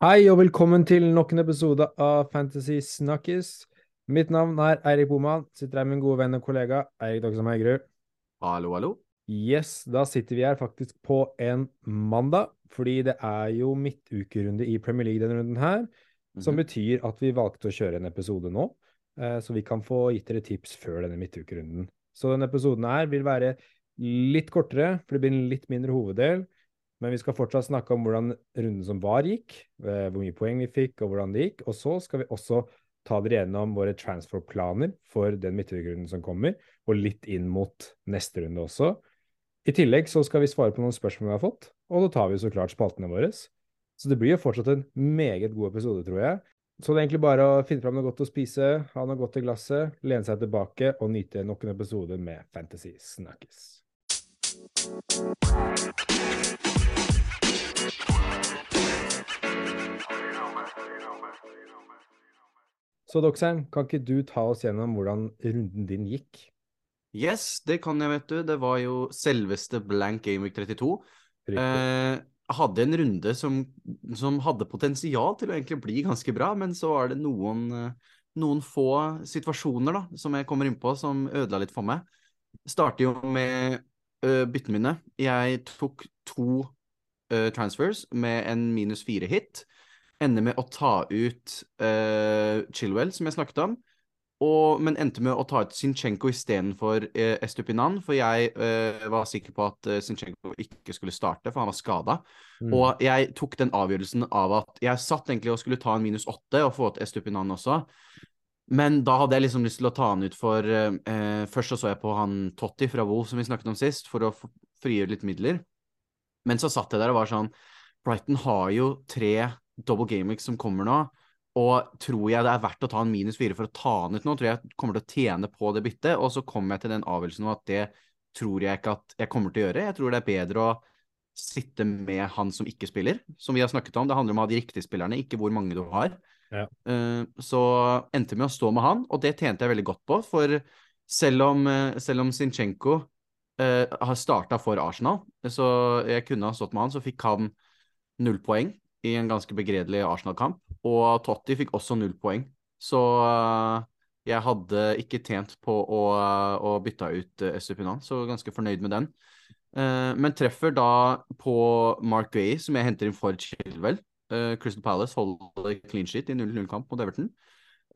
Hei og velkommen til nok en episode av Fantasy Snakkes. Mitt navn er Eirik Boman. Sitter her med min gode venn og kollega Eirik Dogsam Haugerud. Hallo, hallo. Yes, da sitter vi her faktisk på en mandag, fordi det er jo midtukerunde i Premier League denne runden her, som Mhm. betyr at vi valgte å kjøre en episode nå, så vi kan få gitt dere tips før denne midtukerunden. Så denne episoden her vil være litt kortere, for det blir en litt mindre hoveddel, men vi skal fortsatt snakke om hvordan runden som var gikk, eh, hvor mye poeng vi fikk, og hvordan det gikk. Og så skal vi også ta dere gjennom våre transferplaner for den midtukerunden som kommer, og litt inn mot neste runde også. I tillegg så skal vi svare på noen spørsmål vi har fått, og da tar vi så klart spaltene våre. Så det blir jo fortsatt en meget god episode, tror jeg. Så det er egentlig bare å finne fram noe godt å spise, ha noe godt i glasset, lene seg tilbake og nyte nok en episode med Fantasy Snakkes. Så Doxheim, kan ikke du ta oss gjennom hvordan runden din gikk? Yes, det kan jeg, vet du. Det var jo selveste blank Gameweek 32. Riktig. Eh, hadde en runde som, som hadde potensial til å egentlig bli ganske bra, men så var det noen, noen få situasjoner da, som jeg kommer inn på, som ødela litt for meg. Starter jo med uh, byttene mine. Jeg tok to uh, transfers med en minus fire hit. Ender med å ta ut uh, Chilwell, som jeg snakket om. Og, men endte med å ta ut Zinchenko istedenfor eh, Estupinan, for jeg eh, var sikker på at eh, Zinchenko ikke skulle starte, for han var skada. Mm. Og jeg tok den avgjørelsen av at jeg satt egentlig og skulle ta en minus åtte og få ut Estupinan også. Men da hadde jeg liksom lyst til å ta han ut for eh, Først så så jeg på han Totti fra Wolf som vi snakket om sist, for å frigjøre litt midler. Men så satt jeg der og var sånn Brighton har jo tre double gameweeks som kommer nå. Og tror jeg det er verdt å ta en minus fire for å ta han ut nå? Tror jeg jeg kommer til å tjene på det byttet? Og så kommer jeg til den avgjørelsen om at det tror jeg ikke at jeg kommer til å gjøre. Jeg tror det er bedre å sitte med han som ikke spiller, som vi har snakket om. Det handler om å ha de riktige spillerne, ikke hvor mange du har. Ja. Eh, så endte med å stå med han, og det tjente jeg veldig godt på. For selv om, eh, selv om Sinchenko eh, har starta for Arsenal, så jeg kunne ha stått med han, så fikk han null poeng i en ganske begredelig Arsenal-kamp. Og Totti fikk også null poeng. Så eh, jeg hadde ikke tjent på å, å bytte ut Estupinan, så ganske fornøyd med den. Eh, men treffer da på Mark Gray, som jeg henter inn for Chilwell. Eh, Crystal Palace holder clean sheet i 0-0-kamp mot Everton.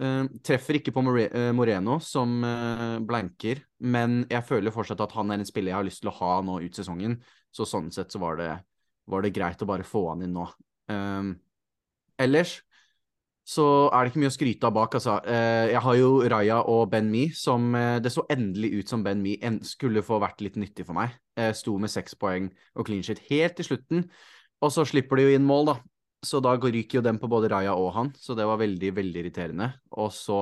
Eh, treffer ikke på eh, Moreno, som eh, blanker, men jeg føler fortsatt at han er en spiller jeg har lyst til å ha nå ut sesongen. Så sånn sett så var det, var det greit å bare få han inn nå. Eh, ellers så er det ikke mye å skryte av bak, altså. Uh, jeg har jo Raja og Ben Mi, som uh, det så endelig ut som Ben Mi skulle få vært litt nyttig for meg. Uh, sto med seks poeng og clean shit helt til slutten, og så slipper de jo inn mål, da. Så da ryker jo den på både Raja og han, så det var veldig, veldig irriterende. Og så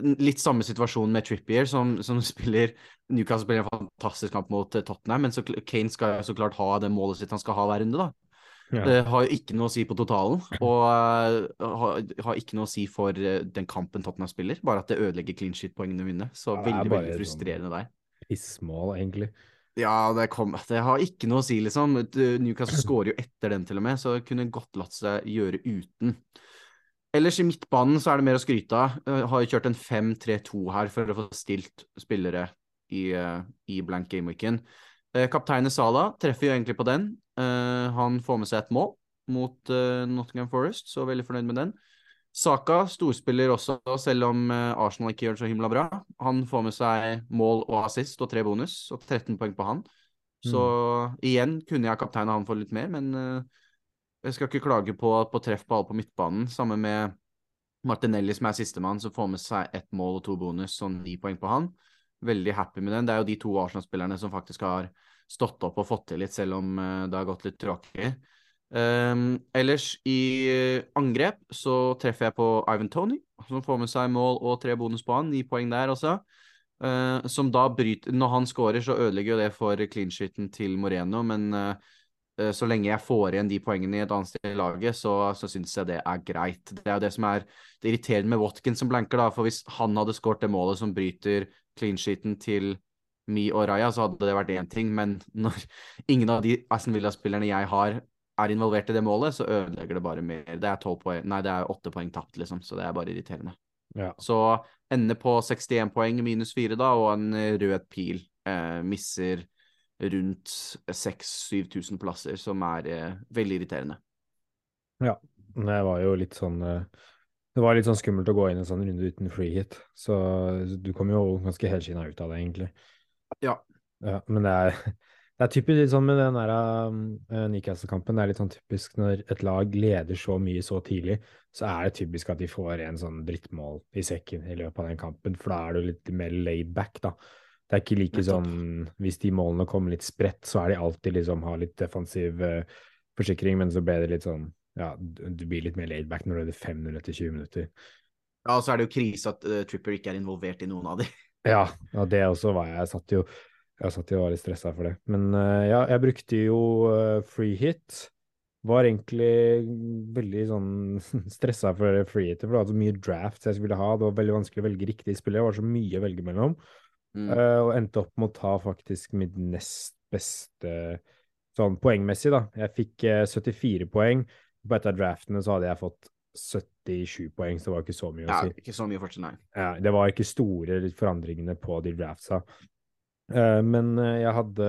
litt samme situasjon med Trippier, som, som spiller Newcastle spiller en fantastisk kamp mot Tottenham, men så, Kane skal jo så klart ha det målet sitt han skal ha hver runde, da. Ja. Det har ikke noe å si på totalen, og eh, har, har ikke noe å si for eh, den kampen Tottenham spiller, bare at det ødelegger clean shit-poengene mine. Så Ja, veldig, veldig sånn- frustrerende der. Pissmål, egentlig. Ja, det, kom, det har ikke noe å si, liksom. Newcastle skårer jo etter den, til og med, så kunne godt latt seg gjøre uten. Ellers i midtbanen så er det mer å skryte av. Har jo kjørt en 5-3-2 her for å få stilt spillere i, eh, i blank gameweeken. Eh, Kapteinen Sala treffer jo egentlig på den. Eh, han får med seg et mål mot uh, Nottingham Forest, så veldig fornøyd med den. Saka storspiller også, selv om uh, Arsenal ikke gjør det så himla bra. Han får med seg mål og assist og tre bonus, og 13 poeng på han. Så igjen kunne jeg kapteina han for litt mer, men jeg skal ikke klage på, på treff på alle på midtbanen. Samme med Martinelli, som er sistemann, som får med seg ett mål og to bonus, sånn ni poeng på han. Veldig happy med den. Det er jo de to Arsenal-spillerne som faktisk har stått opp og fått til litt, selv om eh, det har gått litt tråkig. Um, ellers i eh, angrep så treffer jeg på Ivan Tony, som får med seg mål og tre bonus på han. Ni poeng der også. Uh, som da bryter Når han scorer, så ødelegger jo det for clean sheeten til Moreno, men eh, så lenge jeg får igjen de poengene i et annet sted i laget, så, så syns jeg det er greit. Det er jo det som er det irriterende med Watkins som blanker, da. For hvis han hadde skåret det målet som bryter clean sheeten til Mi og Raja, så hadde det vært én ting. Men når ingen av de Aston Villa-spillerne jeg har, er involvert i det målet, så ødelegger det bare mer. Det er poeng, nei, det er åtte poeng tapt, liksom, så det er bare irriterende. Ja. Så ender på 61 poeng minus fire, da, og en rød pil. Eh, misser rundt 6000-7000 plasser, som er eh, veldig irriterende. Ja. Det var jo litt sånn eh, Det var litt sånn skummelt å gå inn en sånn runde uten free hit, så du kom jo ganske helskinna ut av det, egentlig. Ja. Ja, men det er, det er typisk litt sånn med den der uh, Newcastle-kampen. Det er litt sånn typisk når et lag leder så mye så tidlig, så er det typisk at de får en sånn drittmål i sekken i løpet av den kampen, for da er du litt mer laid back, da. Det er ikke like sånn Hvis de målene kommer litt spredt, så er de alltid liksom har litt defensiv uh, forsikring, men så ble det litt sånn Ja, du, blir litt mer laid back når du er 5 minutter, 20 minutter. Ja, og så er det jo krise at uh, Tripper ikke er involvert i noen av de. Ja, og det også var jeg. Jeg satt jo, jeg satt jo og var litt stressa for det. Men eh, ja, jeg brukte jo eh, free hit. Var egentlig veldig sånn stressa for free hit, for det var så mye drafts jeg skulle ha. Det var veldig vanskelig å velge riktig spiller. Det var så mye å velge mellom. Mm. Uh, og endte opp med å ta faktisk mitt nest beste sånn poengmessig, da. Jeg fikk uh, 74 poeng. På et av draftene så hadde jeg fått 77 poeng, så det var ikke så mye å si. Ja, ikke så mye fortsatt, nei. Ja, det var ikke store forandringene på de draftsa. Uh, men eh, jeg hadde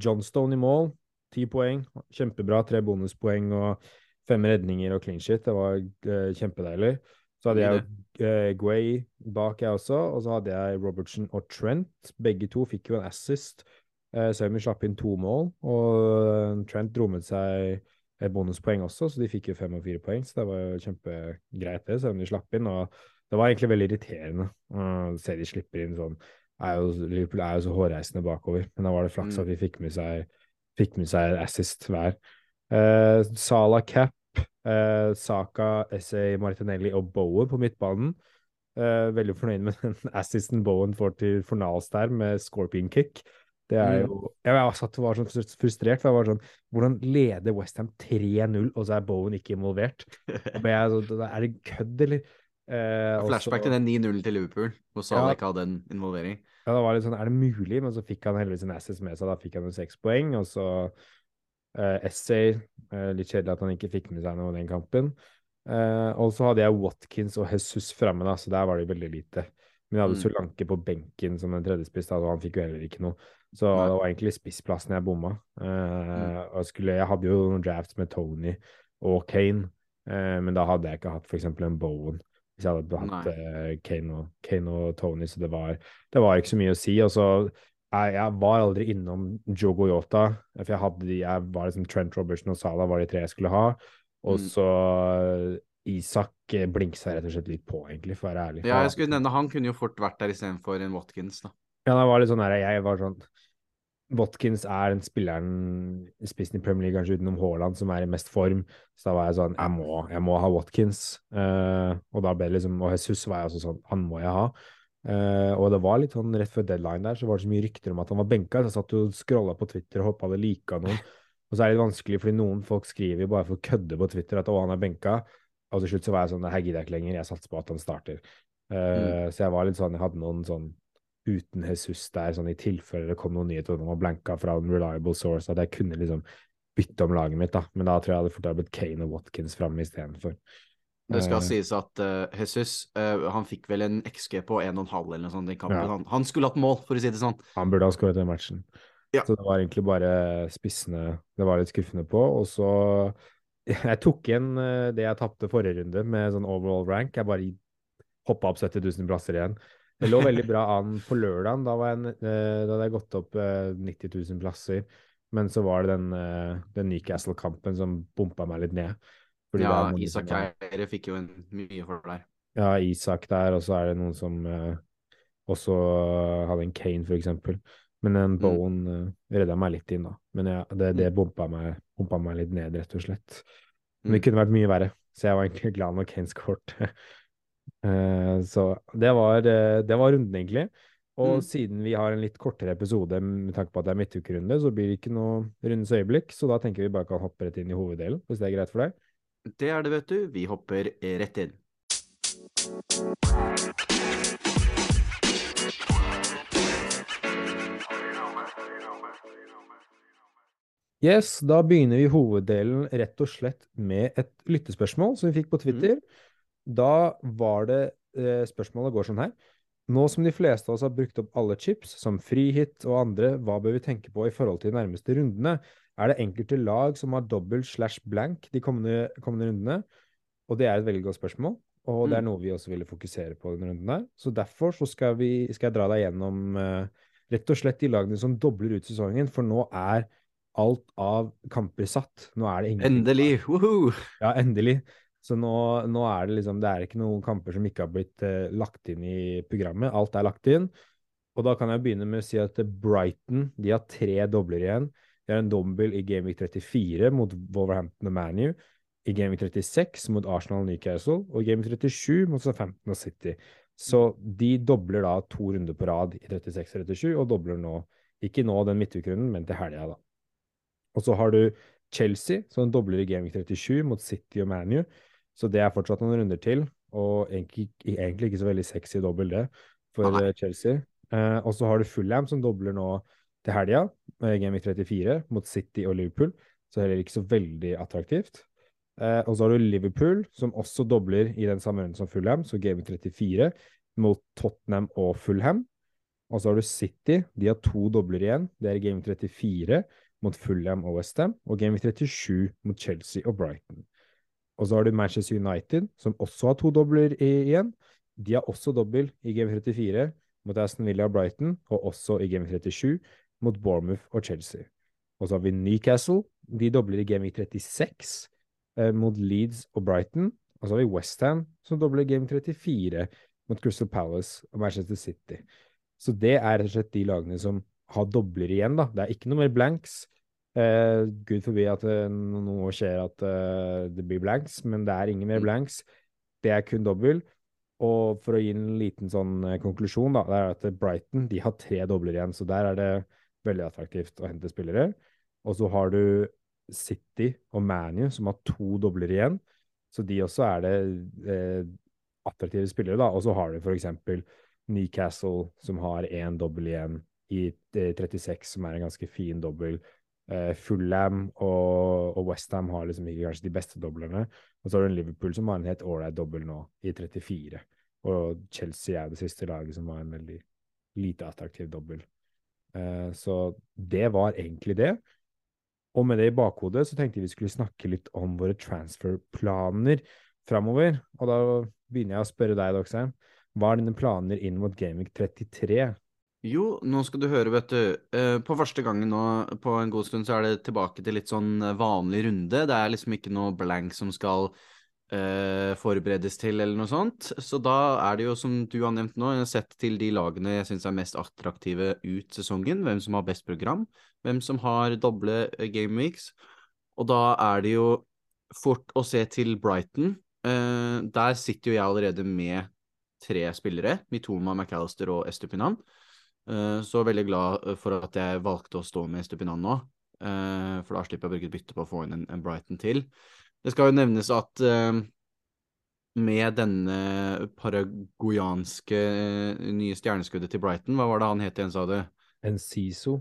Johnstone i mål, ti poeng. Kjempebra. Tre bonuspoeng og fem redninger og clean shit. Det var uh, kjempedeilig. Så hadde jeg uh, Guay bak, jeg også. Og så hadde jeg Robertson og Trent. Begge to fikk jo en assist, uh, vi slapp inn to mål. Og eh, Trent dro med seg bonuspoeng også, så de fikk jo fem og fire poeng. Så det var jo kjempegreit, det, selv om de slapp inn. Og det var egentlig veldig irriterende å se de slipper inn sånn. Er jo, Liverpool er jo så hårreisende bakover, men da var det flaks Mm. at de fikk med seg, fikk med seg assist hver. Eh, Sala Cap, eh, Saka, Essay, Martinelli og Bowen på midtbanen. Eh, veldig fornøyd med den assisten Bowen får til Fornals der, med scorpion kick. Det er Mm. jo Jeg, jeg satt var sånn frustrert, for jeg var sånn Hvordan leder Westham 3-0, og så er Bowen ikke involvert? Jeg så, Er det kødd, eller? Eh, Flashback til den 9-0 til Liverpool, hvor Salah Ja. ikke hadde en involvering. Ja, det var litt sånn, er det mulig? Men så fikk han heldigvis en assist med seg, da fikk han jo seks poeng, og så eh, Essay, eh, litt kjedelig at han ikke fikk med seg noe i den kampen. Eh, og så hadde jeg Watkins og Jesus framme, da, så der var det veldig lite. Men jeg hadde Mm. Solanke på benken som en tredjespiss, og han fikk jo heller ikke noe. Så det var egentlig spissplassen jeg bomma. Eh, Mm. og skulle, jeg hadde jo noen drafts med Tony og Kane, eh, men da hadde jeg ikke hatt f.eks. en Bowen. Hvis jeg hadde hatt eh, Kane, og, Kane og Tony, så det var, det var ikke så mye å si. Og så jeg, jeg var aldri innom Jogo Yota, for jeg hadde de, jeg var liksom Trent Robertson og Salah var de tre jeg skulle ha. Og Mm. så eh, Isak eh, blinksa rett og slett litt på, egentlig, for å være ærlig. Ja, jeg skulle nevne han kunne jo fort vært der istedenfor en Watkins, da. Ja, det var litt sånn der, jeg var sånn Watkins er den spilleren i spissen i Premier League, kanskje utenom Haaland, som er i mest form. Så da var jeg sånn, jeg må, jeg må ha Watkins. Uh, og da ble det liksom, og Jesus var jeg også sånn, han må jeg ha. Uh, og det var litt sånn rett før deadline der, så var det så mye rykter om at han var benka. Så jeg satt og scrolla på Twitter og håpa det lika noen. Og så er det litt vanskelig, fordi noen folk skriver jo bare for å kødde på Twitter at å, han er benka. Og til slutt så var jeg sånn, her gidder jeg ikke lenger, jeg satser på at han starter. Eh, Så jeg var litt sånn, jeg hadde noen sånn uten Jesus der, sånn i tilfelle det kom noen nyheter om var blanka fra en reliable source, at jeg kunne liksom bytte om laget mitt, da. Men da tror jeg hadde fort blitt Kane og Watkins framme istedenfor. Det skal Eh, sies at uh, Jesus uh, han fikk vel en XG på 1,5 eller noe sånt i kampen. Ja. Han, han skulle hatt mål, for å si det sånn. Han burde ha skåret den matchen. Ja. Så det var egentlig bare spissene det var litt skuffende på. Og så Jeg tok igjen det jeg tapte forrige runde med sånn overall rank. Jeg bare hoppa opp 70 000 plasser igjen. Det lå veldig bra an på lørdagen. Da, var jeg, eh, da hadde jeg gått opp eh, 90 000 plasser. Men så var det den, eh, den Newcastle-kampen som bompa meg litt ned. Fordi Ja, Isak Eire fikk jo en mye for det der. Ja, Isak der, og så er det noen som eh, også hadde en Kane, for eksempel. Men en Mm. Bowen uh, redda meg litt inn, da. Men ja, det, det bompa, meg, bompa, meg litt ned, rett og slett. Men det Mm. kunne vært mye verre, så jeg var egentlig glad når Kane skårte. Eh, så det var, eh, det var, runden, egentlig. Og mm. siden vi har en litt kortere episode med tanke på at det er midtukerunde, så blir det ikke noe rundens øyeblikk. Så da tenker vi bare kan hoppe rett inn i hoveddelen, hvis det er greit for deg? Det er det, vet du. Vi hopper eh, rett inn. Yes, da begynner vi hoveddelen rett og slett med et lyttespørsmål som vi fikk på mm. Twitter. Mm. Da var det eh, Spørsmålet går sånn her. Nå som de fleste av oss har brukt opp alle chips, som frihit og andre, hva bør vi tenke på i forhold til de nærmeste rundene? Er det enkelte lag som har dobbelt slash blank de kommende, kommende rundene? Og det er et veldig godt spørsmål, og det er Mm. noe vi også ville fokusere på denne runden her. Så derfor så skal, vi, skal jeg dra deg gjennom eh, rett og slett de lagene som dobler ut sesongen, for nå er alt av kamper satt. Nå er det ingen Endelig! Woohoo! Ja, endelig. Så nå, nå er det liksom Det er ikke noen kamper som ikke har blitt eh, lagt inn i programmet. Alt er lagt inn. Og da kan jeg begynne med å si at Brighton de har tre dobler igjen. De har en dobbel i Gameweek 34 mot Wolverhampton og ManU. I Gameweek 36 mot Arsenal og Newcastle. Og Gameweek 37 mot Southampton og City. Så de dobler da to runder på rad i 36 og 37, og dobler nå Ikke nå den midtukerunden, men til helga, da. Og så har du Chelsea, som dobler i Gameweek 37 mot City og ManU. Så det er fortsatt noen runder til, og egentlig, egentlig ikke så veldig sexy dobbel, det, for Nei. eh, Chelsea. Eh, og så har du Fulham, som dobler nå til helga, eh, Gameweek 34, mot City og Liverpool. Så heller ikke så veldig attraktivt. Eh, og så har du Liverpool, som også dobler i den samme runden som Fulham, så Gameweek 34 mot Tottenham og Fulham. Og så har du City, de har to dobler igjen. Det er Game Gameweek 34 mot Fulham og Westham, og Gameweek 37 mot Chelsea og Brighton. Og så har du Manchester United, som også har to dobler igjen. De har også dobbel i Game 34 mot Aston Villa og Brighton, og også i Game 37 mot Bournemouth og Chelsea. Og så har vi Newcastle. De dobler i Game 36 eh, mot Leeds og Brighton. Og så har vi Westham, som dobler i Game 34 mot Crystal Palace og Manchester City. Så det er rett og slett de lagene som har dobler igjen, da. Det er ikke noe mer blanks. Eh, Gud forbi at eh, noe skjer at eh, det blir blanks, men det er ingen mer Mm. blanks. Det er kun dobbel. Og for å gi en liten sånn eh, konklusjon, da, det er at Brighton de har tre dobler igjen, så der er det veldig attraktivt å hente spillere. Og så har du City og ManU som har to dobler igjen, så de også er det eh, attraktive spillere, da. Og så har du eksempel Newcastle som har én dobbel igjen i eh, 36, som er en ganske fin dobbel. Eh, Fulham og, og Westham har liksom ikke kanskje de beste doblerne. Og så har du en Liverpool som har en helt ålreit dobbel nå, i 34. Og Chelsea er det siste laget som har en veldig lite attraktiv dobbel. Eh, så det var egentlig det. Og med det i bakhodet så tenkte jeg vi skulle snakke litt om våre transferplaner framover. Og da begynner jeg å spørre deg, Doxheim. Hva er dine planer inn mot Gaming 33? Jo, nå skal du høre, vet du. Eh, På første gangen nå på en god stund så er det tilbake til litt sånn eh, vanlig runde. Det er liksom ikke noe blank som skal uh, forberedes til, eller noe sånt. Så da er det jo, som du har nevnt nå, sett til de lagene jeg syns er mest attraktive ut sesongen. Hvem som har best program, hvem som har doble game weeks. Og da er det jo fort å se til Brighton. Uh, der sitter jo jeg allerede med tre spillere. Mitoma, McAllister og Estupinan. Eh, Så veldig glad eh, for at jeg valgte å stå med Stupinan nå. eh, For da slipper jeg å bruke et bytte på å få inn en, en Brighton til. Det skal jo nevnes at eh, med denne paraguyanske eh, nye stjerneskuddet til Brighton, hva var det han het igjen, sa du? En Siso?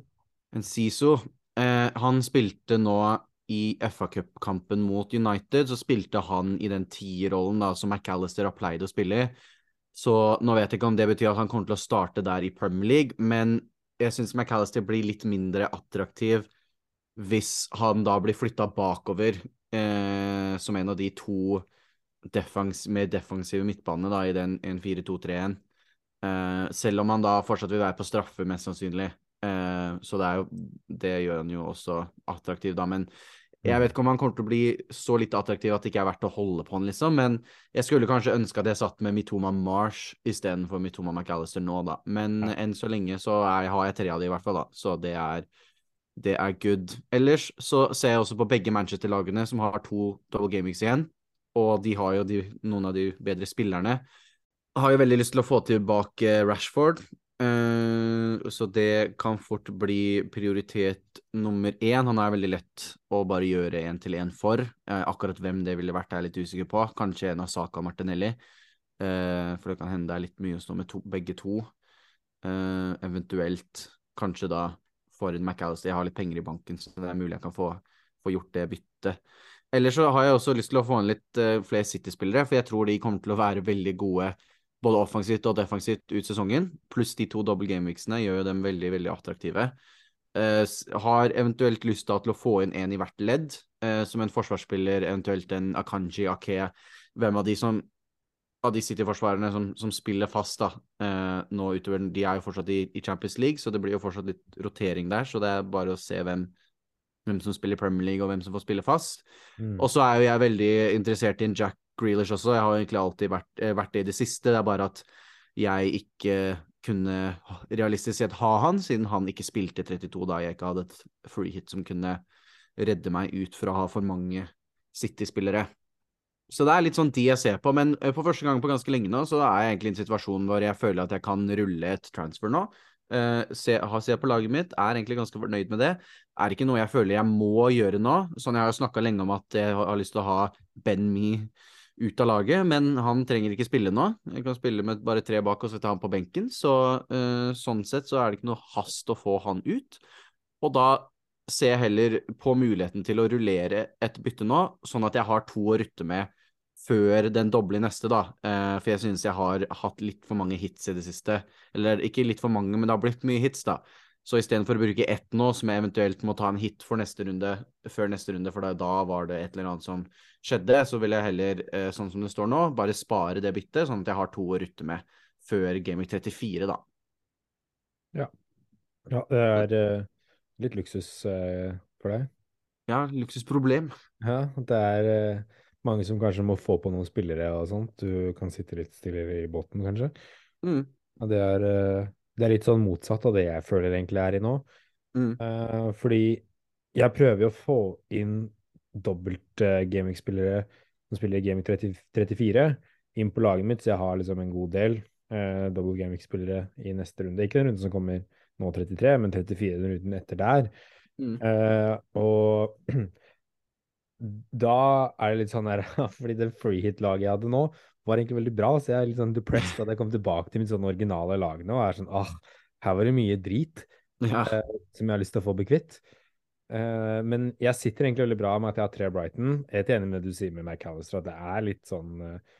Enciso. Eh, han spilte nå i FA Cup-kampen mot United, så spilte han i den tierrollen som McAllister har pleid å spille i. Så nå vet jeg ikke om det betyr at han kommer til å starte der i Premier League, men jeg syns McAllister blir litt mindre attraktiv hvis han da blir flytta bakover eh, som en av de to defens mer defensive midtbanene da, i den 1-4-2-3-1. Eh, selv om han da fortsatt vil være på straffe, mest sannsynlig. Eh, så det, jo, det gjør han jo også attraktiv, da. Men jeg vet ikke om han kommer til å bli så litt attraktiv at det ikke er verdt å holde på han, liksom. Men jeg skulle kanskje ønske at jeg satt med Mitoma Marsh istedenfor Mitoma McAllister nå, da. Men Ja. enn så lenge så er, har jeg tre av de i hvert fall, da. Så det er, det er good. Ellers så ser jeg også på begge Manchester-lagene som har to double gamings igjen. Og de har jo de, noen av de bedre spillerne. Har jo veldig lyst til å få tilbake Rashford. Eh, så det kan fort bli prioritet nummer én. Han er veldig lett å bare gjøre én til én for. Eh, akkurat hvem det ville vært, er jeg litt usikker på. Kanskje en av Saka Martinelli. Eh, for det kan hende det er litt mye å stå med to, begge to. Eventuelt kanskje da for en McAllister. Jeg har litt penger i banken, så det er mulig jeg kan få, få gjort det byttet. Ellers så har jeg også lyst til å få inn litt uh, flere City-spillere, for jeg tror de kommer til å være veldig gode både offensivt og defensivt ut sesongen. Pluss de to double game-weeksene gjør jo dem veldig, veldig attraktive. Uh, har eventuelt lyst til å få inn en i hvert ledd, uh, som en forsvarsspiller, eventuelt en Akanji, Ake. Hvem av de som av de City-forsvarerne som, som, spiller fast da, uh, nå utover De er jo fortsatt i, i, Champions League, så det blir jo fortsatt litt rotering der. Så det er bare å se hvem, hvem som spiller Premier League, og hvem som får spille fast. Mm. Og så er jo jeg veldig interessert i en Jack Grealish også. Jeg har egentlig alltid vært, eh, vært det i det siste. Det er bare at jeg ikke kunne realistisk sett ha han, siden han ikke spilte 32 da jeg ikke hadde et free hit som kunne redde meg ut fra å ha for mange City-spillere. Så det er litt sånn de jeg ser på, men for på første gang på ganske lenge nå, så er jeg egentlig i en situasjon hvor jeg føler at jeg kan rulle et transfer nå. Uh, se, se, på laget mitt, er egentlig ganske fornøyd med det. Er ikke noe jeg føler jeg må gjøre nå. Sånn Jeg har jo snakka lenge om at jeg har lyst til å ha Ben Me ut av laget, men han trenger ikke spille nå. Jeg kan spille med bare tre bak og sette han på benken, så uh, sånn sett så er det ikke noe hast å få han ut. Og da ser jeg heller på muligheten til å rullere et bytte nå, sånn at jeg har to å rutte med før den doble neste, da. Uh, for jeg synes jeg har hatt litt for mange hits i det siste. Eller ikke litt for mange, men det har blitt mye hits, da. Så istedenfor å bruke ett nå, som jeg eventuelt må ta en hit for neste runde, før neste runde, for da var det et eller annet som skjedde, så vil jeg heller, uh, sånn som det står nå, bare spare det byttet, sånn at jeg har to å rutte med før Gaming 34, da. Ja. Ja, det er uh, litt luksus for deg. Ja, luksusproblem. Ja, det er mange som kanskje må få på noen spillere og sånt. Du kan sitte litt stillere i båten, kanskje. Mm. Ja, det, er, eh, det er litt sånn motsatt av det jeg føler egentlig er i nå. Mm. Fordi jeg prøver jo å få inn dobbelt uh, gaming-spillere som spiller Gaming 30, 34 inn på laget mitt, så jeg har liksom en god del uh, dobbelt gaming-spillere i neste runde. Ikke den runden som kommer nå 33, men 34 den runden etter der. Mm. Uh, og da er det litt sånn her Fordi det freehit-laget jeg hadde nå, var egentlig veldig bra, så jeg er litt sånn depressed at jeg kom tilbake til mitt sånn originale lag nå. Og er sånn ah, her var det mye drit ja. uh, som jeg har lyst til å få bekvitt. Eh, men jeg sitter egentlig veldig bra med at jeg har tre Brighton. Jeg er helt enig med det du sier med McAllister, at det er litt sånn uh,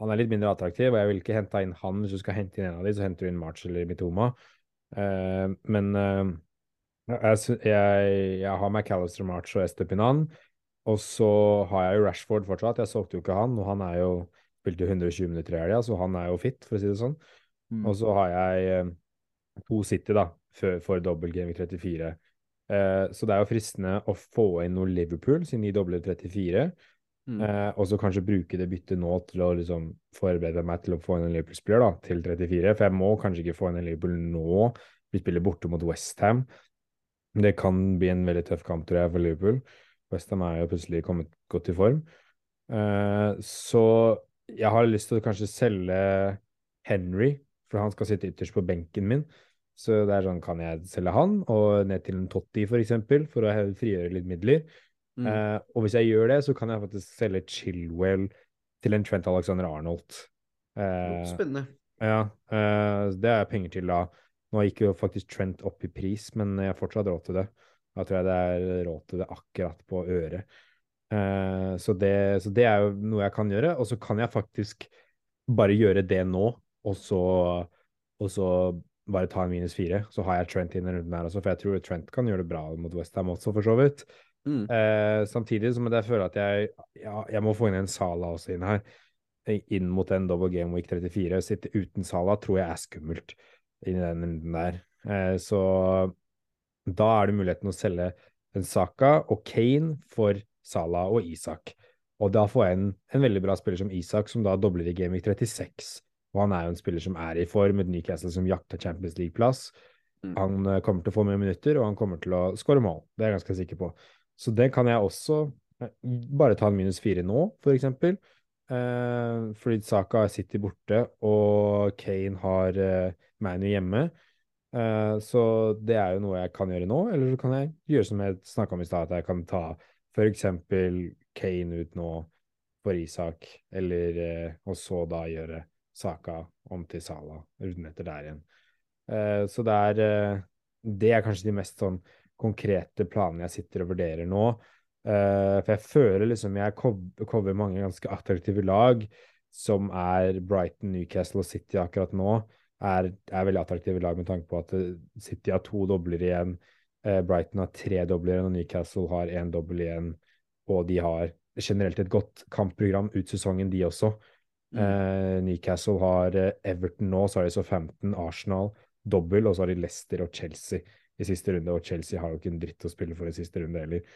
Han er litt mindre attraktiv, og jeg vil ikke hente inn han. Hvis du skal hente inn en av de, så henter du inn March eller Mitoma. Uh, men jeg, jeg, jeg, har McAllister, March og Estepinan. Og så har jeg jo Rashford fortsatt. Jeg solgte jo ikke han, og han er jo spilte 120 minutter i helga, så han er jo fit, for å si det sånn. Mm. Og så har jeg to City, da, for, for dobbel Gaming 34. Eh, så det er jo fristende å få inn noe Liverpool, siden de dobler 34. Mm. Eh, og så kanskje bruke det byttet nå til å liksom forberede meg til å få inn en Liverpool-spiller da, til 34. For jeg må kanskje ikke få inn en Liverpool nå. Vi spiller borte mot Westham. Det kan bli en veldig tøff kamp, tror jeg, for Liverpool. Westham er jo plutselig kommet godt i form. Uh, så jeg har lyst til å kanskje selge Henry, for han skal sitte ytterst på benken min. Så det er sånn, kan jeg selge han, og ned til en Totti for eksempel, for å frigjøre litt midler. Mm. Uh, og hvis jeg gjør det, så kan jeg faktisk selge Chilwell til en Trent Alexander Arnold. Uh, Spennende. Ja, det er penger til da. Nå gikk jo faktisk Trent opp i pris, men jeg har fortsatt råd til det. Da tror jeg det er råd til det akkurat på øret. Uh, så, det, så, det, er jo noe jeg kan gjøre. Og så kan jeg faktisk bare gjøre det nå, og så, og så bare ta en minus fire. Så har jeg Trent inn i runden her også, for jeg tror Trent kan gjøre det bra mot Westham også, for så vidt. Mm. Eh, samtidig som jeg føler at jeg, ja, jeg må få inn en Sala også inn her. Inn mot en double game week 34. Sitte uten Sala tror jeg er skummelt i den runden der. Eh, så da er det muligheten å selge en Saka og Kane for Sala og Isak. Og da får jeg en, en veldig bra spiller som Isak, som da dobler i Gameweek 36. Og han er jo en spiller som er i form, et Newcastle som jakter Champions League-plass. Mm. Han uh, kommer til å få mer minutter, og han kommer til å skåre mål. Det er jeg ganske sikker på. Så det kan jeg også uh, bare ta en minus fire nå, for eksempel. Eh, fordi Saka sitter borte, og Kane har eh, Manu hjemme. Eh, så det er jo noe jeg kan gjøre nå, eller så kan jeg gjøre som jeg snakka om i stad, at jeg kan ta f.eks. Kane ut nå for Isak, eller uh, og så da gjøre Saka om til Sala runden etter der igjen. Uh, så det er det er kanskje de mest sånn konkrete planene jeg sitter og vurderer nå. Uh, for jeg føler liksom jeg cover mange ganske attraktive lag, som er Brighton, Newcastle og City akkurat nå. Er, er veldig attraktive lag med tanke på at eh, City har to dobler igjen, Brighton har tre dobler igjen, og Newcastle har én dobbel igjen. Og de har generelt et godt kampprogram ut sesongen, de også. Mm. Uh, Newcastle har Everton nå, så har de så 15, Arsenal dobbel, og så har de Leicester og Chelsea i siste runde, og Chelsea har jo ikke en dritt å spille for i siste runde heller.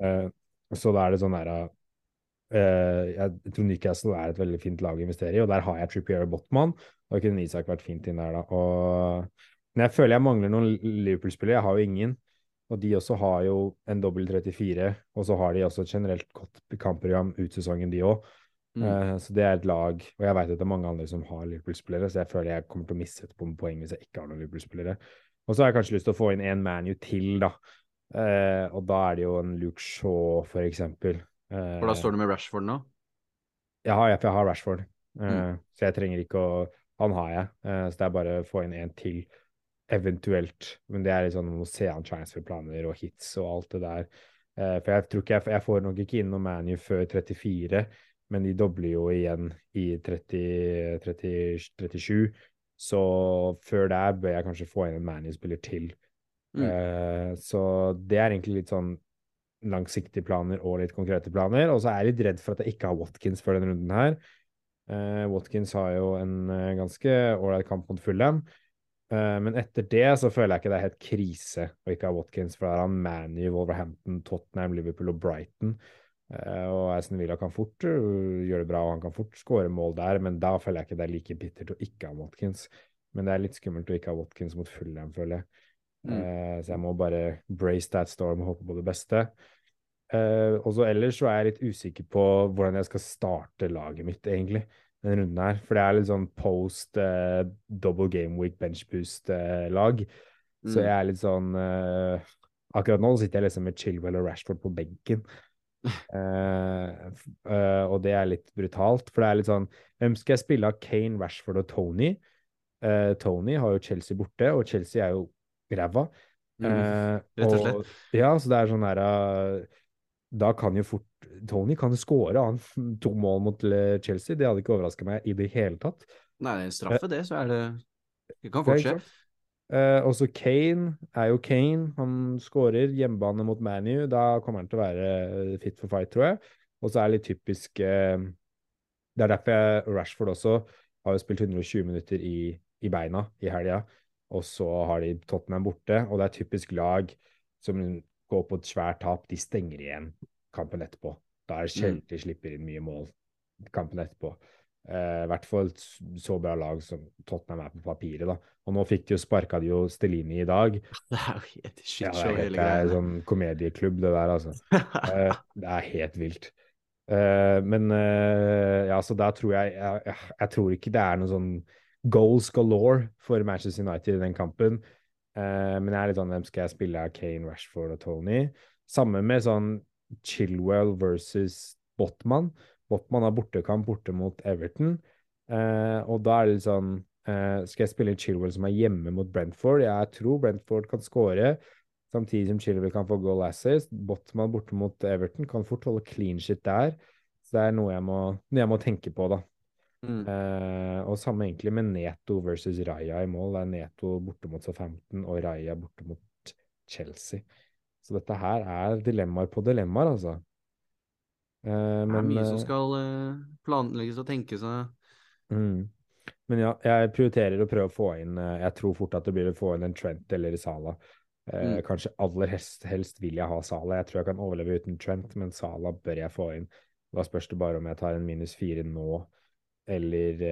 Uh, så da er det sånn der uh, Jeg tror Newcastle er et veldig fint lag å investere i, og der har jeg Trippier Botman. Da kunne Isak vært fint inn der, da. Og, men jeg føler jeg mangler noen Liverpool-spillere. Jeg har jo ingen. Og de også har jo en dobbel 34, og så har de også et generelt godt kampprogram ut sesongen, de òg. Mm. Uh, så det er et lag, og jeg vet at det er mange andre som har Liverpool-spillere, så jeg føler jeg kommer til å misse et poeng hvis jeg ikke har noen Liverpool-spillere. Og så har jeg kanskje lyst til å få inn en ManU til, da. Eh, og da er det jo en Luke Shaw, for eksempel. Eh, for da står du med Rashford nå? Har, jeg, jeg har Rashford, eh, mm. så jeg trenger ikke å Han har jeg, eh, så det er bare å få inn en til, eventuelt. Men det er litt sånn, man må se an transferplaner og hits og alt det der. Eh, for jeg tror ikke jeg, jeg får nok ikke inn noe ManU før 34, men de dobler jo igjen i 30, 30, 37. Så før der bør jeg kanskje få inn en ManU-spiller til. Mm. Uh, så det er egentlig litt sånn langsiktige planer og litt konkrete planer. Og så er jeg litt redd for at jeg ikke har Watkins før denne runden her. Uh, Watkins har jo en uh, ganske ålreit kamp mot Fulham. men etter det så føler jeg ikke det er helt krise å ikke ha Watkins, for da har han ManU, Wolverhampton, Tottenham, Liverpool og Brighton. Uh, og Aston Villa kan fort uh, gjøre det bra, og han kan fort skåre mål der, men da føler jeg ikke det er like bittert å ikke ha Watkins. Men det er litt skummelt å ikke ha Watkins mot Fulham, føler jeg. Mm. Uh, så jeg må bare brace that storm og håpe på det beste. og så ellers så er jeg litt usikker på hvordan jeg skal starte laget mitt, egentlig, denne runden her. For det er litt sånn post double game week bench boost-lag. Mm. Så jeg er litt sånn Akkurat nå sitter jeg liksom med Chilwell og Rashford på benken. Uh, uh, og det er litt brutalt, for det er litt sånn Hvem skal jeg spille av Kane, Rashford og Tony? Uh, Tony har jo Chelsea borte, og Chelsea er jo ræva. Mm, rett og slett. Og, ja, så det er sånn her Da kan jo fort Tony kan jo skåre han to mål mot Chelsea. Det hadde ikke overraska meg i det hele tatt. Nei, straffe det, så er det Det kan fort skje. Uh, også Kane er jo Kane. Han skårer hjemmebane mot ManU. Da kommer han til å være eh, fit for fight, tror jeg. Og så er det litt typisk eh, Det er derfor jeg, Rashford også har jo spilt 120 minutter i, i beina i helga. Og så har de Tottenham borte, og det er typisk lag som går på et svært tap. De stenger igjen kampen etterpå. Da er det sjelden de slipper inn mye mål kampen etterpå. Eh, I hvert fall så bra lag som Tottenham er på papiret. da. Og nå fikk de jo sparka de jo Stelini i dag. Det er jo helt shit ja, det er, helt, det er sånn komedieklubb, det der, altså. eh, det er helt vilt. Eh, men eh, ja, så da tror jeg, jeg, jeg tror ikke det er noe sånn goals galore for Manchester United i den kampen. Eh, men jeg er litt sånn Hvem skal jeg spille av Kane, Rashford og Tony? Samme med sånn Chilwell versus Botman. Botman har bortekamp borte mot Everton. Eh, og da er det litt sånn eh, Skal jeg spille Chilwell som er hjemme mot Brentford? Jeg tror Brentford kan skåre, samtidig som Chilwell kan få goal assist. Botman borte mot Everton kan fort holde clean shit der. Så det er noe jeg må, noe jeg må tenke på, da. Mm. Eh, og samme egentlig med Neto versus Raja i mål. Det er Neto borte mot Southampton og Raja borte mot Chelsea. Så dette her er dilemmaer på dilemmaer, altså. Men, det er mye som eh, skal uh, planlegges og tenkes. Mm. Men ja, jeg prioriterer å prøve å få inn Jeg tror fort at det blir å få inn en Trent eller Sala. Mm. Kanskje aller helst, helst, vil jeg ha Sala. Jeg tror jeg kan overleve uten Trent, men Sala bør jeg få inn. Da spørs det bare om jeg tar en minus fire nå eller,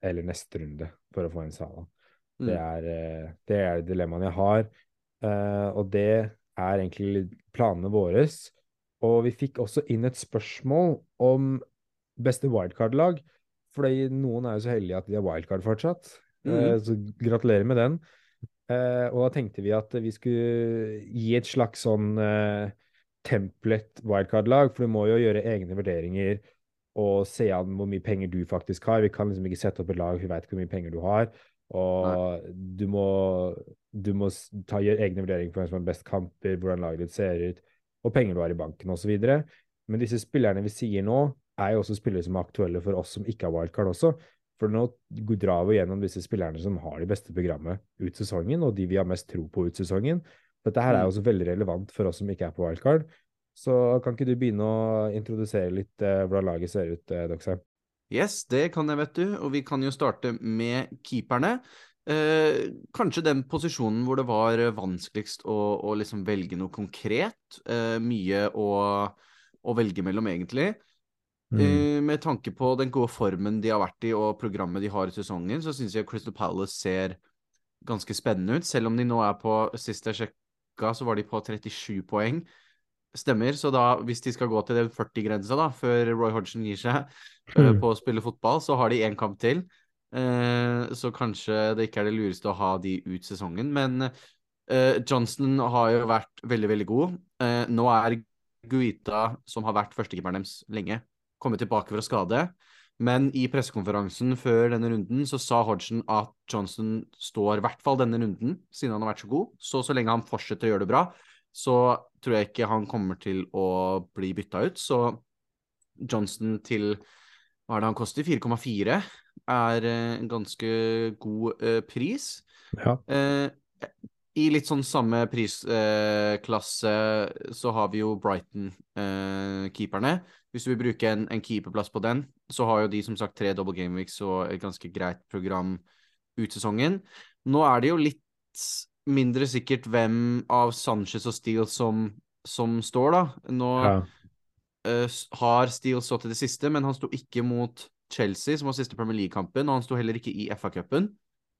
eller neste runde for å få inn Sala. Mm. Det er, det er dilemmaene jeg har, og det er egentlig planene våre. Og vi fikk også inn et spørsmål om beste wildcard-lag. Fordi noen er jo så heldige at de har wildcard fortsatt. Mm. Eh, så gratulerer med den. Eh, og da tenkte vi at vi skulle gi et slags sånn eh, template wildcard-lag, for du må jo gjøre egne vurderinger og se an hvor mye penger du faktisk har. Vi kan liksom ikke sette opp et lag, vi veit ikke hvor mye penger du har. Og du må du må ta, gjøre egne vurderinger på hvem som har best kamper, hvordan laget ditt ser ut, og penger du har i banken osv. Men disse spillerne vi sier nå, er jo også spillere som er aktuelle for oss som ikke har wildcard også. For nå drar vi gjennom disse spillerne som har de beste programmet ut sesongen, og de vi har mest tro på ut sesongen. Dette her er mm. også veldig relevant for oss som ikke er på wildcard. Så kan ikke du begynne å introdusere litt eh, hvordan laget ser ut, eh, Doxheim? Yes, det kan jeg, vet du. Og vi kan jo starte med keeperne. Eh, kanskje den posisjonen hvor det var vanskeligst å, å liksom velge noe konkret. Eh, mye å, å, velge mellom, egentlig. Mm. Eh, med tanke på den gode formen de har vært i, og programmet de har i sesongen, så syns jeg Crystal Palace ser ganske spennende ut. Selv om de nå er på Sist jeg sjekka, så var de på 37 poeng. Stemmer. Så da, hvis de skal gå til den 40-grensa da, før Roy Hodgson gir seg mm. på å spille fotball, så har de én kamp til. Uh, så kanskje det ikke er det lureste å ha de ut sesongen. Men Johnson Johnston har jo vært veldig, veldig god. nå er Guita, som har vært førstekeeperen deres lenge, kommet tilbake fra skade. Men i pressekonferansen før denne runden så sa Hodgson at Johnson står i hvert fall denne runden, siden han har vært så god. Så så lenge han fortsetter å gjøre det bra, så tror jeg ikke han kommer til å bli bytta ut. Så Johnson til hva er det han koster? 4,4 er en ganske god uh, pris. Ja. Uh, I litt sånn samme prisklasse uh, så har vi jo Brighton-keeperne. Hvis du vil bruke en, en, keeperplass på den, så har jo de som sagt tre double game weeks og et ganske greit program ut sesongen. Nå er det jo litt mindre sikkert hvem av Sanchez og Steele som, som står, da. Nå ja. uh, har Steele stått i det siste, men han sto ikke mot Chelsea, som var siste Premier League-kampen, og han sto heller ikke i FA-cupen.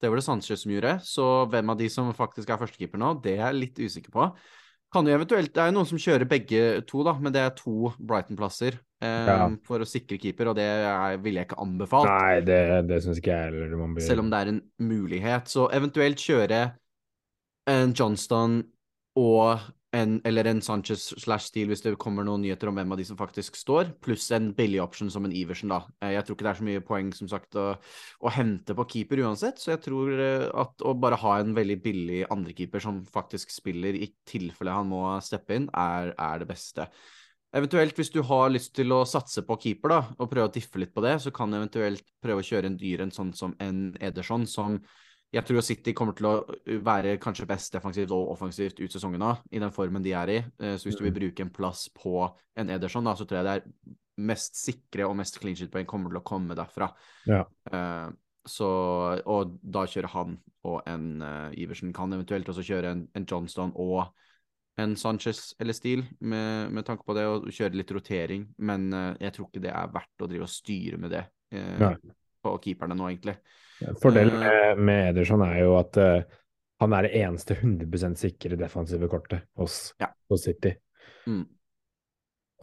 Det var det Sanchez som gjorde, så hvem av de som faktisk er førstekeeper nå, det er jeg litt usikker på. Kan jo eventuelt, Det er jo noen som kjører begge to, da, men det er to Brighton-plasser eh, ja. for å sikre keeper, og det ville jeg ikke anbefalt. Nei, det, det syns ikke jeg heller. Selv om det er en mulighet. Så eventuelt kjøre en Johnston og en, eller en Sanchez slash Steele hvis det kommer noen nyheter om hvem av de som faktisk står, pluss en billig option som en Iversen, da. Eh, jeg tror ikke det er så mye poeng som sagt å, å hente på keeper uansett, så jeg tror eh, at å bare ha en veldig billig andrekeeper som faktisk spiller i tilfelle han må steppe inn, er, er, det beste. Eventuelt hvis du har lyst til å satse på keeper da, og prøve å diffe litt på det, så kan du eventuelt prøve å kjøre en dyr en sånn som en Ederson, som jeg tror City kommer til å være kanskje best defensivt og offensivt ut sesongen nå, i den formen de er i. Eh, så hvis du vil mm. bruke en plass på en Ederson, da, så tror jeg det er mest sikre og mest clean shit-poeng kommer til å komme derfra. Ja. Uh, så, og da kjører han og en uh, Iversen. Kan eventuelt også kjøre en, en Johnston og en Sanchez eller Steele, med, med, tanke på det, og kjøre litt rotering. Men uh, jeg tror ikke det er verdt å drive og styre med det på keeperne nå, egentlig. Fordelen med, med, Ederson er jo at uh, han er det eneste 100 sikre defensive kortet hos, ja. hos City. Mm.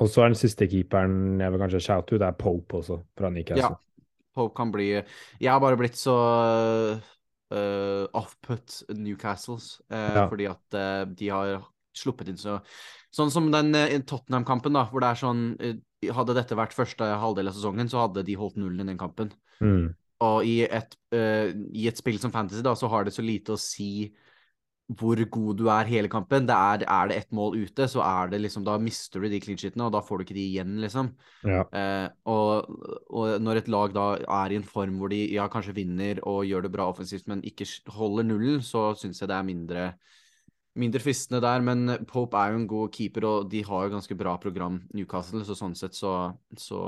Og så er den siste keeperen jeg vil kanskje shout ut, det er Pope også, fra Newcastle. Ja, Pope kan bli Jeg har bare blitt så uh, off-put Newcastles, uh, ja. fordi at uh, de har sluppet inn så Sånn som den Tottenham-kampen, da, hvor det er sånn Hadde dette vært første halvdel av sesongen, så hadde de holdt nullen i den kampen. Mm. Og i et, uh, i et, spill som Fantasy, da, så har det så lite å si hvor god du er hele kampen. Det er, er det ett mål ute, så er det liksom Da mister du de clean sheetene, og da får du ikke de igjen, liksom. Ja. Uh, og, og, når et lag da er i en form hvor de ja, kanskje vinner og gjør det bra offensivt, men ikke holder nullen, så syns jeg det er mindre mindre fristende der, men Pope er jo en god keeper, og de har jo ganske bra program, Newcastle, så sånn sett så, så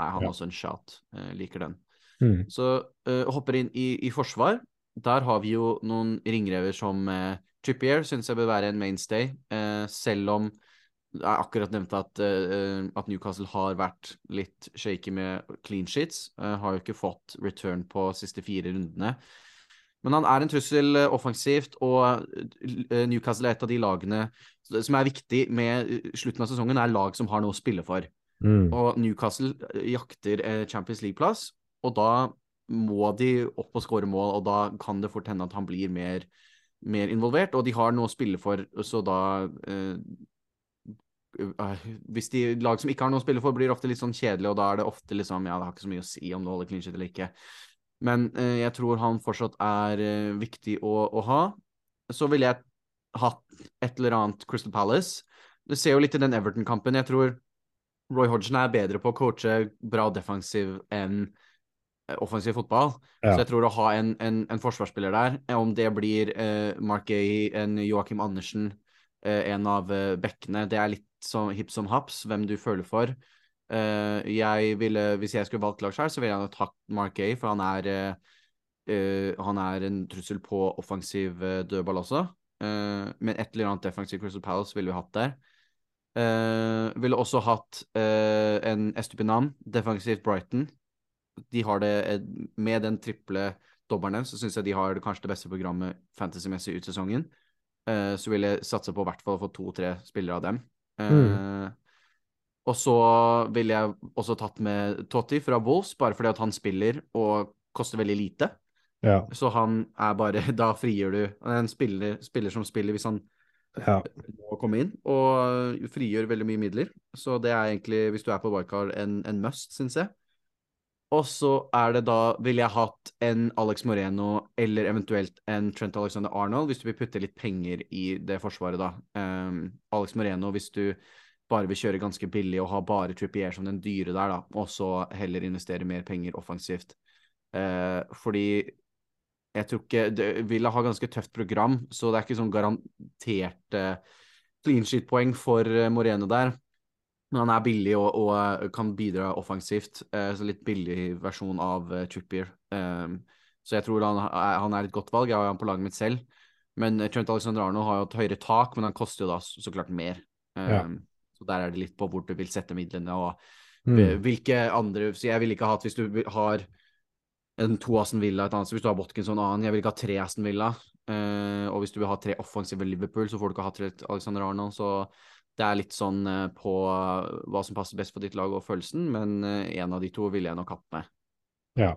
er han ja. også en shout. Jeg liker den. Mm. Så uh, hopper inn i, i, forsvar. Der har vi jo noen ringrever som uh, Trippier syns jeg bør være en mainstay, uh, selv om jeg akkurat nevnte at, uh, at, Newcastle har vært litt shaky med clean sheets. har jo ikke fått return på siste fire rundene. Men han er en trussel offensivt, og Newcastle er et av de lagene som er viktig med slutten av sesongen, er lag som har noe å spille for. Mm. Og Newcastle jakter Champions League-plass, og da må de opp og skåre mål, og da kan det fort hende at han blir mer, mer involvert. Og de har noe å spille for, så da eh, eh, Hvis de lag som ikke har noe å spille for, blir ofte litt sånn kjedelig, og da er det ofte liksom Ja, det har ikke så mye å si om du holder clean eller ikke. Men eh, jeg tror han fortsatt er eh, viktig å, å ha. så ville jeg hatt et eller annet Crystal Palace. Du ser jo litt i den Everton-kampen. Jeg tror Roy Hodgson er bedre på å coache bra defensiv enn offensiv fotball. Ja. Så jeg tror å ha en, en, en forsvarsspiller der, eh, om det blir eh, Mark Gay, en Joakim Andersen, eh, en av eh, bekkene, det er litt som hipp som haps, hvem du føler for. Eh, jeg ville, hvis jeg skulle valgt lag selv, så ville jeg nok tatt Mark Gay, for han er, eh, eh, han er en trussel på offensiv eh, dødball også. Eh, men et eller annet defensiv Crystal Palace ville vi hatt der. Eh, ville også hatt eh, en Estupinam, defensivt Brighton. De har det eh, Med den triple dobbelen så syns jeg de har det kanskje det beste programmet fantasymessig ut sesongen. Uh, så vil jeg satse på i hvert fall å få to-tre spillere av dem. Eh, Og så ville jeg også tatt med Totti fra Wolves, bare fordi at han spiller og koster veldig lite. Ja. Så han er bare Da frigjør du en spiller, spiller som spiller hvis han ja. må komme inn, og frigjør veldig mye midler. Så det er egentlig, hvis du er på wildcard, en, en must, syns jeg. Og så er det da Ville jeg hatt en Alex Moreno eller eventuelt en Trent Alexander Arnold, hvis du vil putte litt penger i det forsvaret, da. Um, Alex Moreno, hvis du bare vil kjøre ganske billig og ha bare Trippier som den dyre der, da, og så heller investere mer penger offensivt. Uh, fordi jeg tror ikke det, Villa har ganske tøft program, så det er ikke sånn garanterte clean sheet-poeng for eh, Moreno der. Men han er billig og, og eh, kan bidra offensivt. Eh, så litt billig versjon av eh, Trippier. Um, så jeg tror han er, han er et godt valg. Jeg har han på laget mitt selv. Men eh, Trent Alexander Arnold har jo et høyere tak, men han koster jo da så klart mer. Um, Ja. Så der er det litt på hvor du vil sette midlene, og Mm. eh, hvilke andre Så jeg ville ikke hatt, hvis du har en to Aston Villa et annet sted, hvis du har Watkinson annen, jeg vil ikke ha tre Aston Villa. Eh, og hvis du vil ha tre offensive Liverpool, så får du ikke ha tre Alexander Arnold. Så det er litt sånn eh, på hva som passer best for ditt lag og følelsen, men eh, en av de to ville jeg nok hatt med. Ja.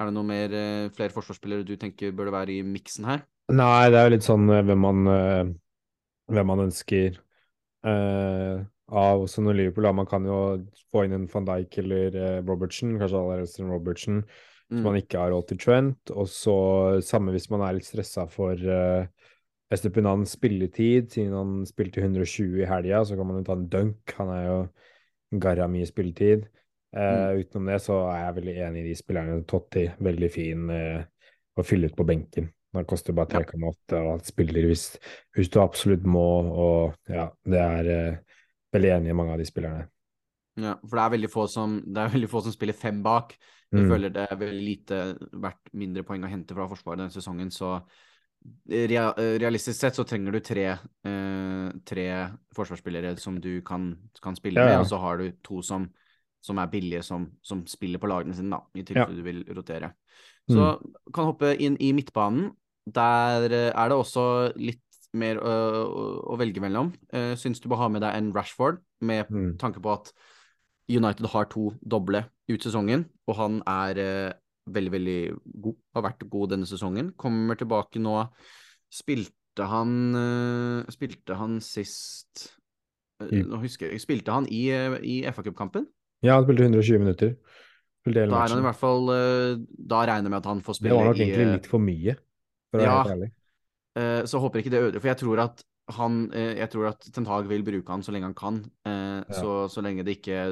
Er det noe mer, eh, flere forsvarsspillere du tenker burde være i miksen her? Nei, det er jo litt sånn eh, hvem man, eh, hvem man ønsker eh, av også når Liverpool da, Man kan jo få inn en van Dijk eller Robertsen, kanskje aller helst en Robertsen, hvis som man ikke har råd til Trent. Og så samme hvis man er litt stressa for uh, Estepinans spilletid, siden han spilte 120 i helga, så kan man jo ta en dunk. Han er jo garra mye spilletid. Eh, Utenom det så er jeg veldig enig i de spillerne. Totti, veldig fin eh, å fylle ut på benken. Han koster bare 3,8 og han spiller hvis, hvis du absolutt må, og ja, det er eh, veldig enig i mange av de spillerne. Ja, for det er veldig få som, det er veldig få som spiller fem bak. Jeg Mm. føler det er veldig lite verdt mindre poeng å hente fra Forsvaret denne sesongen, så realistisk sett så trenger du tre, eh, tre forsvarsspillere som du kan, kan spille Ja, med, ja. og så har du to som, som er billige, som, som spiller på lagene sine, da, i tilfelle du vil rotere. Så kan hoppe inn i midtbanen. Der eh, er det også litt mer å, å, å velge mellom. Uh, Syns du bør ha med deg en Rashford, med Mm. tanke på at United har to doble ut sesongen, og han er eh, veldig, veldig god. Har vært god denne sesongen. Kommer tilbake nå. Spilte han eh, Spilte han sist eh, Nå husker jeg Spilte han i, eh, i FA-cupkampen? Ja, han spilte 120 minutter. Spilte Da er han i hvert fall Da regner jeg med at han får Det spille var nok i egentlig litt for mye, for å være ja. helt ærlig. Så håper jeg ikke det ødelegger, for jeg tror at han Jeg tror at Tentag vil bruke han så lenge han kan. Eh, så, så lenge det ikke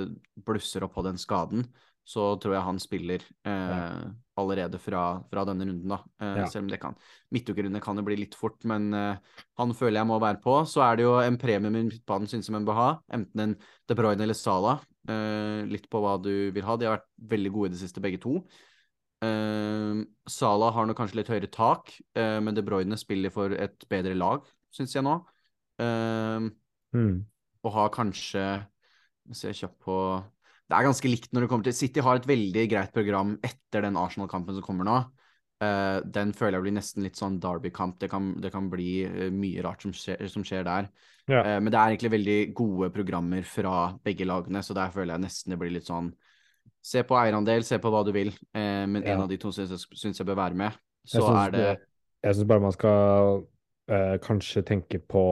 blusser opp på den skaden, så tror jeg han spiller eh, allerede fra, fra denne runden, da. Eh, Ja. Selv om det kan Midtukerunde kan det bli litt fort, men eh, han føler jeg må være på. Så er det jo en premie med midtbanen synes jeg man bør ha. Enten en De Bruyne eller Salah. Eh, litt på hva du vil ha. De har vært veldig gode i det siste, begge to. Uh, Salah har nok kanskje litt høyere tak, eh, men De Bruyne spiller for et bedre lag, syns jeg nå. Eh, Mm. og har kanskje Jeg ser kjapt på Det er ganske likt når det kommer til City har et veldig greit program etter den Arsenal-kampen som kommer nå. Uh, den føler jeg blir nesten litt sånn Derby-kamp. Det, kan- det kan bli eh, mye rart som skjer, som skjer der. Ja. Uh, men det er egentlig veldig gode programmer fra begge lagene, så der føler jeg nesten det blir litt sånn Se på eierandel, se på hva du vil, uh, men en av de to syns jeg, bør være med. Så er det Jeg syns bare man skal kanskje tenke på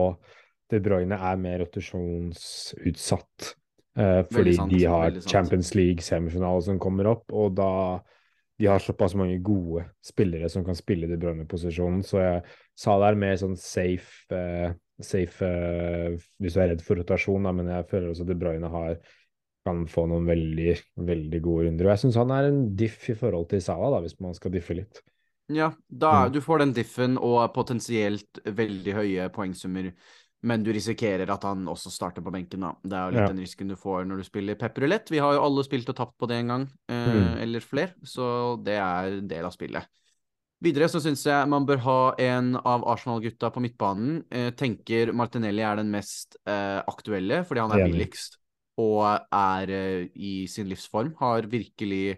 De Bruyne er mer rotasjonsutsatt. Eh, fordi sant, de har. Champions League-semifinale som kommer opp, og da de har såpass mange gode spillere som kan spille De Bruyne-posisjonen, så jeg sa det er mer sånn safe, eh, safe eh, hvis du er redd for rotasjon, da, men jeg føler også at De Bruyne har kan få noen veldig, veldig gode runder. Og jeg syns han er en diff i forhold til Salah, da, hvis man skal diffe litt. Ja, da, Mm. du får den diffen og potensielt veldig høye poengsummer, men du risikerer at han også starter på benken, da. Det er jo litt Ja. den risken du får når du spiller pepperulett. Vi har jo alle spilt og tapt på det en gang, eh, Mm. eller flere, så det er en del av spillet. Videre så syns jeg man bør ha en av Arsenal-gutta på midtbanen. Eh, tenker Martinelli er den mest eh, aktuelle, fordi han er billigst og er eh, i sin livsform. Har virkelig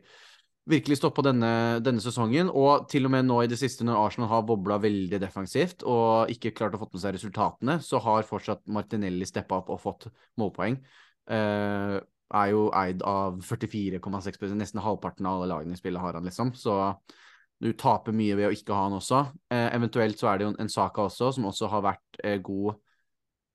virkelig stoppa denne, denne sesongen, og til og med nå i det siste, når Arsenal har bobla veldig defensivt og ikke klart å få med seg resultatene, så har fortsatt Martinelli steppa opp og fått målpoeng. Uh, er jo eid av 44,6% nesten halvparten av alle lagene i spillet har han, liksom. Så du taper mye ved å ikke ha han også. Uh, eventuelt så er det jo en Saka også, som også har vært uh, god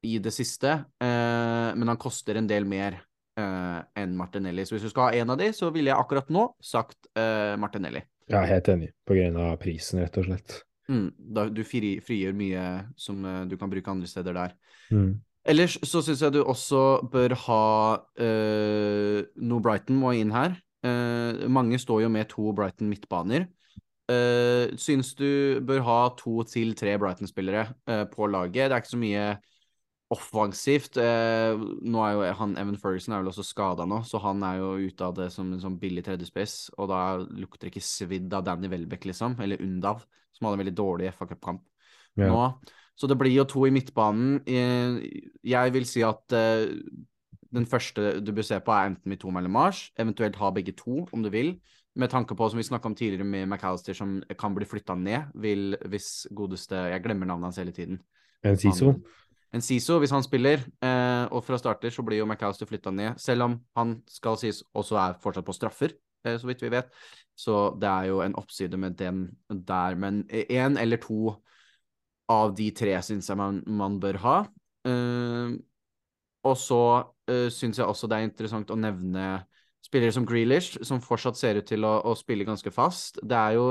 i det siste, men han koster en del mer eh, enn Martinelli. Så hvis du skal ha en av de, så ville jeg akkurat nå sagt uh, Martinelli. Er helt enig, på grunn av prisen, rett og slett. Mm, da, du fri, frigjør mye som uh, du kan bruke andre steder der. Mm. Ellers så syns jeg du også bør ha uh, noe Brighton må inn her. Uh, mange står jo med to Brighton midtbaner. Uh, syns du bør ha to til tre Brighton-spillere på laget. Det er ikke så mye offensivt. Eh, nå er jo han Evan Ferguson er vel også skada nå, så han er jo ute av det som en sånn billig tredjespiss. Og da lukter det ikke svidd av Danny Welbeck, liksom, eller Undav, som hadde en veldig dårlig FA Cup-kamp yeah. nå. Så det blir jo to i midtbanen. Eh, Jeg vil si at eh, den første du bør se på, er enten Mitoma eller Mars. Eventuelt ha begge to, om du vil. Med tanke på, som vi snakka om tidligere med McAllister, som kan bli flytta ned vil, hvis godeste Jeg glemmer navnet hans hele tiden. En Siso. Han- En Siso, hvis han spiller, eh, og fra starter, så blir jo McAllister flytta ned. Selv om han skal sies også er fortsatt på straffer, eh, så vidt vi vet. Så det er jo en oppside med den der. Men én eller to av de tre syns jeg man, man bør ha. Eh, og så eh, syns jeg også det er interessant å nevne spillere som Grealish, som fortsatt ser ut til å, å spille ganske fast. Det er jo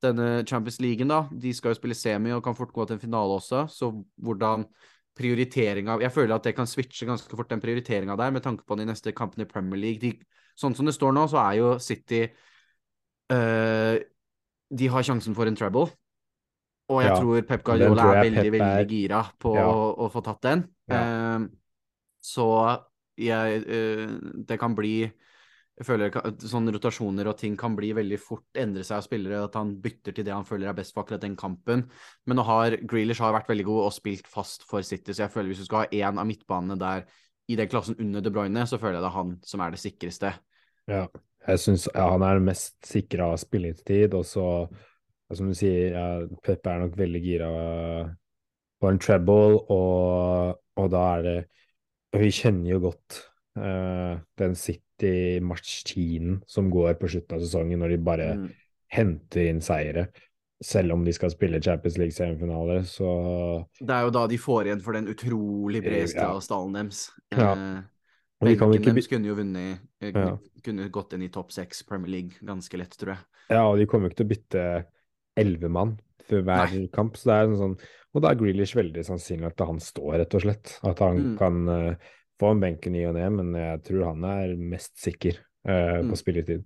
denne Champions League, da. De skal jo spille semi og kan fort gå til en finale også, så hvordan prioriteringa Jeg føler at det kan switche ganske fort, den prioriteringa der, med tanke på de neste kampene i Premier League. De, sånn som det står nå, så er jo City uh, De har sjansen for en treble. Og jeg Ja, tror Pep Guardiola tror er veldig, Pep veldig er- gira på Ja. å, å få tatt den. Ja. Uh, så jeg uh, Det kan bli jeg føler at sånne rotasjoner og ting kan bli veldig fort endre seg av spillere, at han bytter til det han føler er best for akkurat den kampen. Men nå har Grealish har vært veldig god og spilt fast for City, så jeg føler hvis du skal ha én av midtbanene der i den klassen under De Bruyne, så føler jeg det er han som er det sikreste. Ja, jeg syns ja, han er den mest sikra spilletid, og så, som du sier, ja, Pep er nok veldig gira på en treble, og, og da er det Vi kjenner jo godt den City-matchtiden som går på slutten av sesongen, når de bare Mm. henter inn seire. Selv om de skal spille Champions League-semifinale, så Det er jo da de får igjen for den utrolig brede Eh, Ja. stallen deres. Ja. Eh, Og de kan ikke deres kunne jo vunnet eh, Ja. Kunne gått inn i topp seks Premier League ganske lett, tror jeg. Ja, og de kommer jo ikke til å bytte elleve mann før hver Nei. kamp. Så det er en sånn, og da er Grealish veldig sannsynlig at han står, rett og slett. At han Mm. kan eh, få en benken i og ned, men jeg tror han er mest sikker Mm. på spilletid.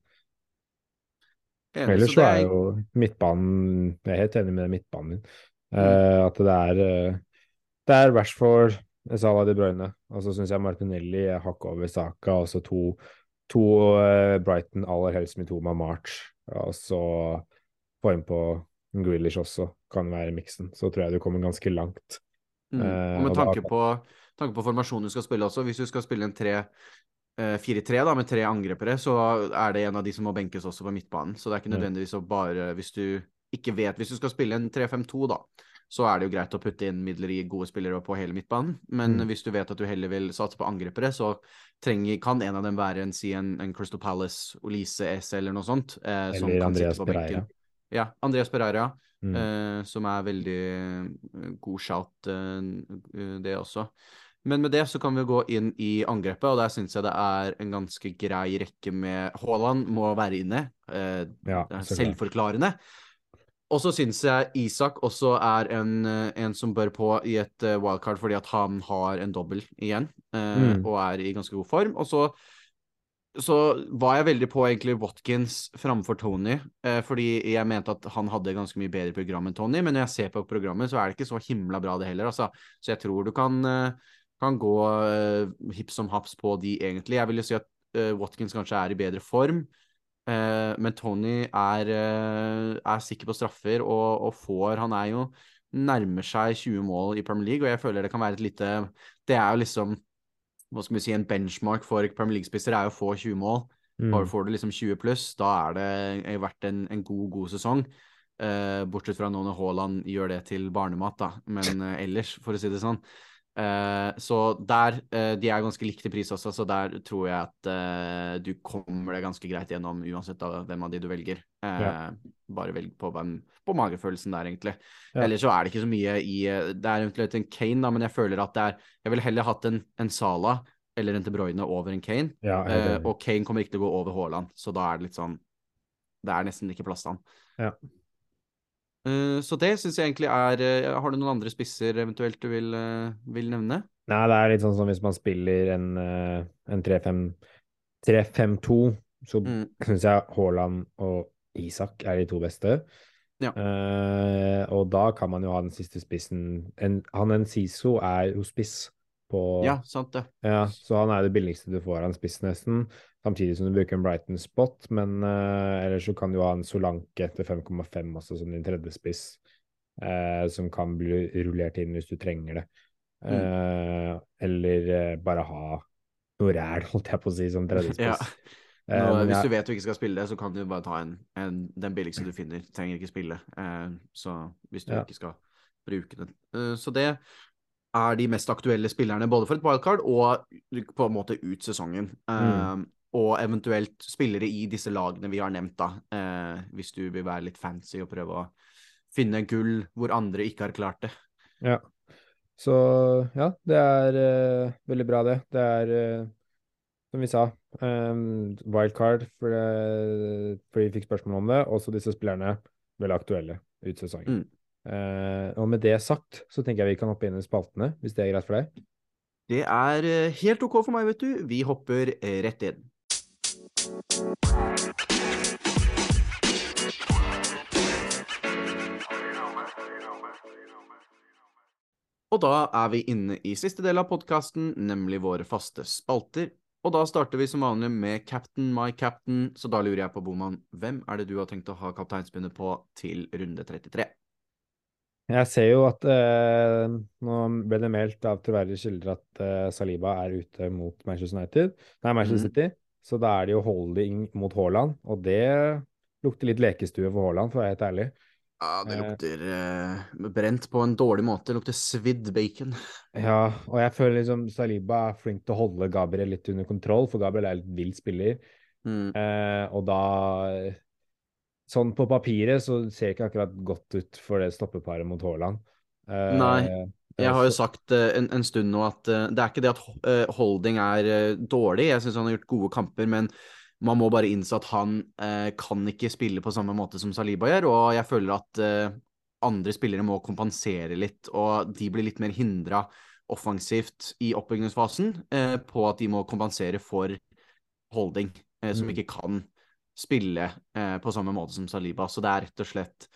Enig, Ellers så er... er jo midtbanen Jeg er helt enig med den midtbanen din. Mm. Eh, at det er uh, Det er Rashford, Salah De Bruyne, og så syns jeg Martinelli er hakket over Saka, og så to, to uh, Brighton, aller helst med to med March, og så få inn på Grealish også, kan være miksen. Så tror jeg du kommer ganske langt. Mm. Og med og da- tanke på, tanke på formasjonen du skal spille også, hvis du skal spille en 3 eh, 4-3 da, med tre angrepere, så er det en av de som må benkes også på midtbanen. Så det er ikke nødvendigvis å bare Hvis du ikke vet Hvis du skal spille en 3-5-2, da, så er det jo greit å putte inn midler i gode spillere på hele midtbanen. Men Mm. hvis du vet at du heller vil satse på angrepere, så trenger, kan en av dem være en, si en, en Crystal Palace, Olise S eller noe sånt. Eh, som Eller kan Andreas. Pereira. Ja, Andreas Pereira. Mm. Eh, som er veldig eh, god shout, eh, eh, det også. Men med det så kan vi gå inn i angrepet, og der syns jeg det er en ganske grei rekke med Haaland må være inne. Eh, Ja, det er selvforklarende. Og så syns jeg Isak også er en, eh, en som bør på i et uh, wildcard, fordi at han har en dobbel igjen, uh, Mm. og er i ganske god form. Og så, så var jeg veldig på egentlig Watkins framfor Tony, fordi jeg mente at han hadde ganske mye bedre program enn Tony, men når jeg ser på programmet, så er det ikke så himla bra det heller, altså. Så jeg tror du kan, kan gå hipp som haps på de, egentlig. Jeg vil jo si at Watkins kanskje er i bedre form. Eh, men Tony er, eh, er, sikker på straffer og, og, får Han er jo nærmer seg 20 mål i Premier League, og jeg føler det kan være et lite Det er jo liksom hva skal vi si, en benchmark for Premier League-spisser er jo å få 20 mål. Mm. Får du liksom 20 pluss, da er det vært en, en god, god sesong. Eh, bortsett fra nå når Haaland gjør det til barnemat, da. Men eh, ellers, for å si det sånn. Uh, så der uh, De er ganske likt i pris også, så der tror jeg at uh, du kommer deg ganske greit gjennom uansett av hvem av de du velger. Ja. Bare velg på, hvem, på magefølelsen der, egentlig. Ja. Ellers så er det ikke så mye i Det er eventuelt en Kane, da, men jeg føler at det er Jeg ville heller hatt en, en Sala eller en De Bruyne over en Kane. Ja, og Kane kommer ikke til å gå over Haaland, så da er det litt sånn Det er nesten ikke plass til han. Ja. Uh, så det syns jeg egentlig er uh, Har du noen andre spisser eventuelt du vil, uh, vil, nevne? Nei, det er litt sånn som hvis man spiller en, en 3-5-2, så mm. syns jeg Haaland og Isak er de to beste. Ja. og da kan man jo ha den siste spissen en, Han Enciso er jo spiss på Ja, sant det. Ja, så han er det billigste du får av en spiss, nesten. Samtidig som du bruker en Brighton spot, men uh, ellers så kan du ha en Solanke etter 5,5 også som din tredje spiss, uh, som kan bli rullert inn hvis du trenger det. Uh, mm. Eller bare ha noe ræl, holdt jeg på å si, som tredje spiss. ja. Nå, hvis du vet du ikke skal spille det, så kan du bare ta en, en, den billigste du finner. Trenger ikke spille, så hvis du ja. ikke skal bruke den. så det er de mest aktuelle spillerne både for et wildcard og på en måte ut sesongen. Mm og eventuelt spillere i disse lagene vi har nevnt, da, Uh, hvis du vil være litt fancy og prøve å finne gull hvor andre ikke har klart det. Ja. Så ja, det er uh, veldig bra, det. Det er, uh, som vi sa, um, wildcard for fordi vi fikk spørsmål om det. Også disse spillerne veldig aktuelle ut sesongen. Mm. Uh, og med det sagt, så tenker jeg vi kan hoppe inn i spaltene, hvis det er greit for deg? Det er helt OK for meg, vet du. Vi hopper rett inn. Og da er vi inne i siste del av podkasten, nemlig våre faste spalter. Og da starter vi som vanlig med Captain my captain, så da lurer jeg på, Boman, hvem er det du har tenkt å ha kapteinspinnet på til runde 33? Jeg ser jo at eh, nå ble det meldt av troverdige kilder at eh, Saliba er ute mot Manchester United, nei, Manchester mm. City. Så da er det jo holding mot Haaland, og det lukter litt lekestue for Haaland, for å være helt ærlig. Ja, det lukter eh, brent på en dårlig måte. Det lukter svidd bacon. Ja, og jeg føler liksom Saliba er flink til å holde Gabriel litt under kontroll, for Gabriel er litt vill spiller. Mm. Eh, og da Sånn på papiret så ser det ikke akkurat godt ut for det stoppeparet mot Haaland. Uh, Nei. Jeg har jo sagt uh, en, en, stund nå at uh, det er ikke det at Holding er dårlig, jeg syns han har gjort gode kamper, men man må bare innse at han kan ikke spille på samme måte som Saliba gjør, og jeg føler at andre spillere må kompensere litt, og de blir litt mer hindra offensivt i oppbyggingsfasen på at de må kompensere for Holding, som mm. ikke kan spille på samme måte som Saliba. Så det er rett og slett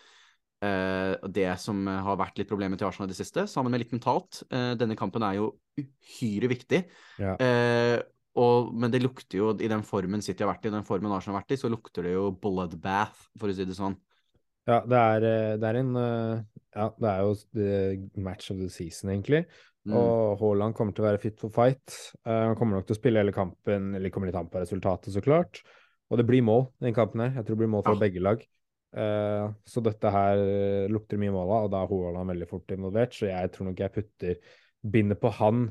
eh, det som har vært litt problemet til Arsenal i det siste, sammen med litt mentalt. Eh, denne kampen er jo uhyre viktig. Ja. Uh, og, men det lukter jo, i den formen City har vært i, den formen Arsenal har vært i, så lukter det jo bloodbath, for å si det sånn. Ja, det er, det er en Ja, det er jo match of the season, egentlig. Mm. Og Haaland kommer til å være fit for fight. han kommer nok til å spille hele kampen, eller kommer litt an på resultatet, så klart. Og det blir mål den kampen her. Jeg tror det blir mål fra ja. begge lag. Uh, så dette her uh, lukter mye mål av, og da er Haaland veldig fort involvert. Så jeg tror nok jeg putter bindet på han.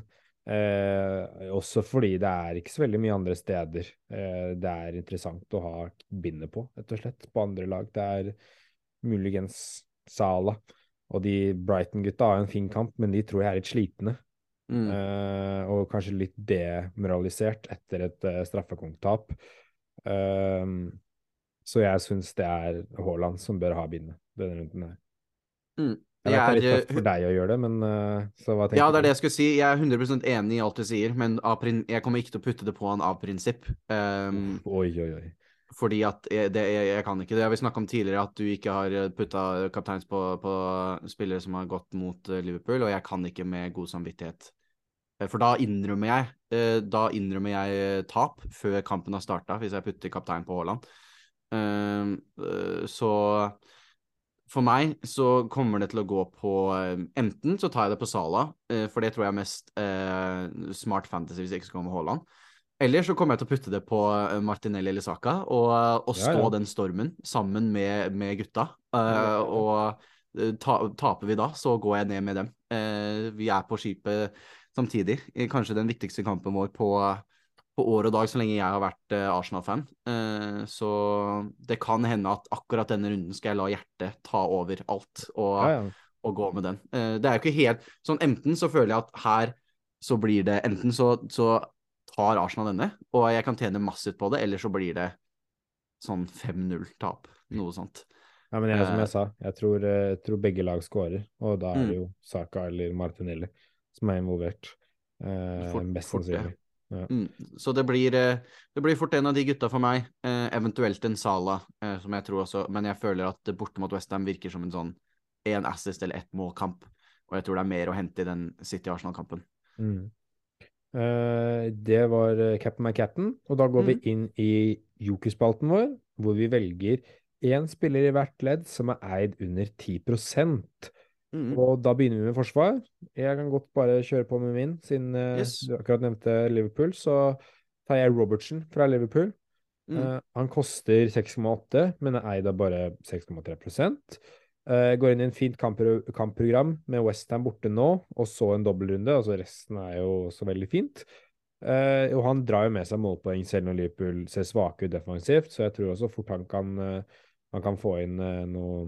Uh, også fordi det er ikke så veldig mye andre steder det er interessant å ha bindet på, rett og slett, på andre lag. Det er muligens Sala. Og de Brighton-gutta har en fin kamp, men de tror jeg er litt slitne. Mm. og kanskje litt demoralisert etter et uh, straffekonktap. Uh, så jeg syns det er Haaland som bør ha bindet. denne runden her. Mm. Jeg vet det er litt tøft for deg å gjøre det, men uh, så hva tenker Ja, det er det jeg skulle si. Jeg er 100 enig i alt du sier, men jeg kommer ikke til å putte det på han av prinsipp. Um, Oi, oi, oi. fordi at jeg, det, jeg, jeg kan ikke det. Jeg vil snakke om tidligere at du ikke har putta kapteins på, på spillere som har gått mot eh, Liverpool, og jeg kan ikke med god samvittighet. Eh, For da innrømmer jeg eh, Da innrømmer jeg eh, tap før kampen har starta, hvis jeg putter kaptein på Haaland. Um, eh, så for meg så kommer det til å gå på Enten så tar jeg det på Sala, for det tror jeg er mest smart fantasy hvis jeg ikke skal gå med Haaland. Eller så kommer jeg til å putte det på Martinelli eller Saka og, og stå ja. den stormen sammen med, med gutta. Og ta, taper vi da, så går jeg ned med dem. Vi er på skipet samtidig. i Kanskje den viktigste kampen vår på, på år og dag så lenge jeg har vært eh, Arsenal-fan. Eh, så det kan hende at akkurat denne runden skal jeg la hjertet ta over alt og, Ja, ja. og gå med den. Eh, det er jo ikke helt sånn Enten så føler jeg at her så blir det Enten så, så tar Arsenal denne, og jeg kan tjene massivt på det, eller så blir det sånn 5-0-tap. Noe sånt. Ja, men jeg, som Eh, jeg sa, jeg tror, eh, jeg tror begge lag skårer, og da er Mm. det jo Saka eller Martinelli som er involvert. Eh, Fort- mest fort Ja. sannsynlig. Mm. Så det blir, eh, det blir fort en av de gutta for meg, eh, eventuelt en Sala, eh, som jeg tror også, men jeg føler at borte mot Westham virker som en sånn én assist eller ett mål-kamp, og jeg tror det er mer å hente i den City-Arsenal-kampen. Mm. Eh, det var Cap'n Captain my captain, og da går vi Mm. inn i jokerspalten vår, hvor vi velger én spiller i hvert ledd som er eid under 10 Mm. Og da begynner vi med forsvar. Jeg kan godt bare kjøre på med min, siden eh, Yes. du akkurat nevnte Liverpool. Så tar jeg Robertson fra Liverpool. Mm. Uh, han koster 6,8, men er eid av bare 6,3% uh, Går inn i en fint kamppro kampprogram med Westham borte nå, og så en dobbeltrunde. Altså resten er jo også veldig fint. Uh, og han drar jo med seg målpoeng selv når Liverpool ser svake ut defensivt, så jeg tror også fort han kan, eh, han kan få inn eh, noe,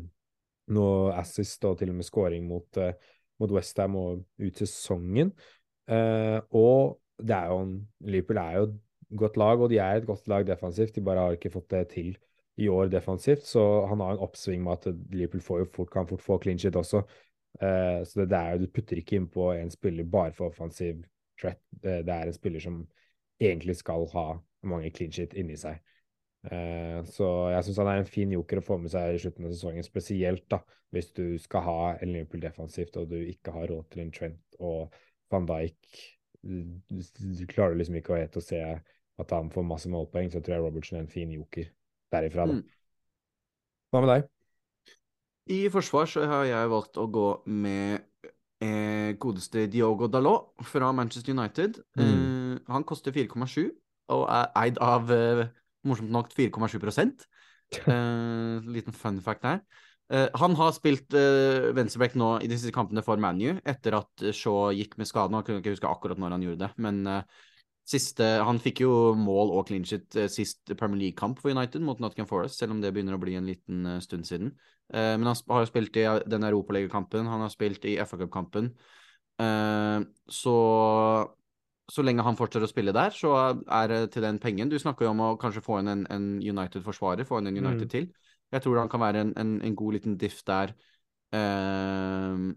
noe assist og til og med scoring mot, uh, mot Westham og ut sesongen. Uh, og det er jo en, Liverpool er jo et godt lag, og de er et godt lag defensivt. De bare har ikke fått det til i år defensivt, så han har en oppsving med at Liverpool får jo fort, kan fort få clean shit også. Uh, så det, det er jo, du putter ikke inn på en spiller bare for offensiv threat. Det, det er en spiller som egentlig skal ha mange clean shit inni seg. Eh, så jeg syns han er en fin joker å få med seg i slutten av sesongen, spesielt da, hvis du skal ha en Liverpool defensivt og du ikke har råd til en Trent og van Dijk. Du, klarer liksom ikke å hete og se at han får masse målpoeng, så tror jeg Robertson er en fin joker derifra. da. Mm. Hva med deg? I forsvar så har jeg valgt å gå med eh, godeste Diogo Dalot fra Manchester United. Eh, han koster 4,7 og er eid av eh, morsomt nok 4,7 Uh, Liten fun fact her. Uh, han har spilt uh, venstreback nå i de siste kampene for ManU etter at eh, Shaw gikk med skade. Jeg kunne ikke huske akkurat når han gjorde det, men uh, siste, han fikk jo mål og clinchet eh, sist Premier League-kamp for United mot Nottingham Forest, selv om det begynner å bli en liten eh, stund siden. Eh, men han har jo spilt i eh, den europalegekampen, han har spilt i FA Cup-kampen. Eh, så så lenge han fortsetter å spille der, så er det til den pengen. Du snakker jo om å kanskje få inn en, en United-forsvarer, få inn en United Mm. til. Jeg tror han kan være en, en, en god liten diff der eh,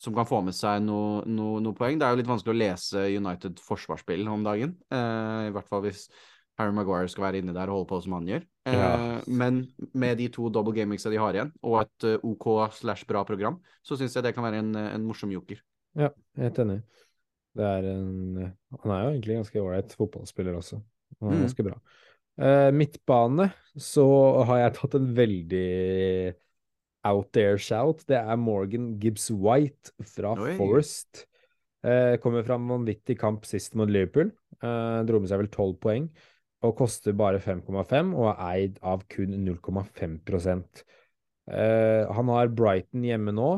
som kan få med seg noe, no, no poeng. Det er jo litt vanskelig å lese United-forsvarsspill om dagen, eh, i hvert fall hvis Harry Maguire skal være inne der og holde på som han gjør. Eh, Ja. Men med de to double gamingsa de har igjen, og et eh, OK slash bra program, så syns jeg det kan være en, en morsom joker. Ja, helt enig. Det er en Han er jo egentlig ganske ålreit fotballspiller også. Han er Mm. ganske bra. Uh, midtbane så har jeg tatt en veldig out there shout. Det er Morgan Gibbs White fra Oi. Forest. Uh, kommer fra en vanvittig kamp sist mot Liverpool. Uh, dro med seg vel 12 poeng. Og koster bare 5,5 og er eid av kun 0,5 uh, Han har Brighton hjemme nå.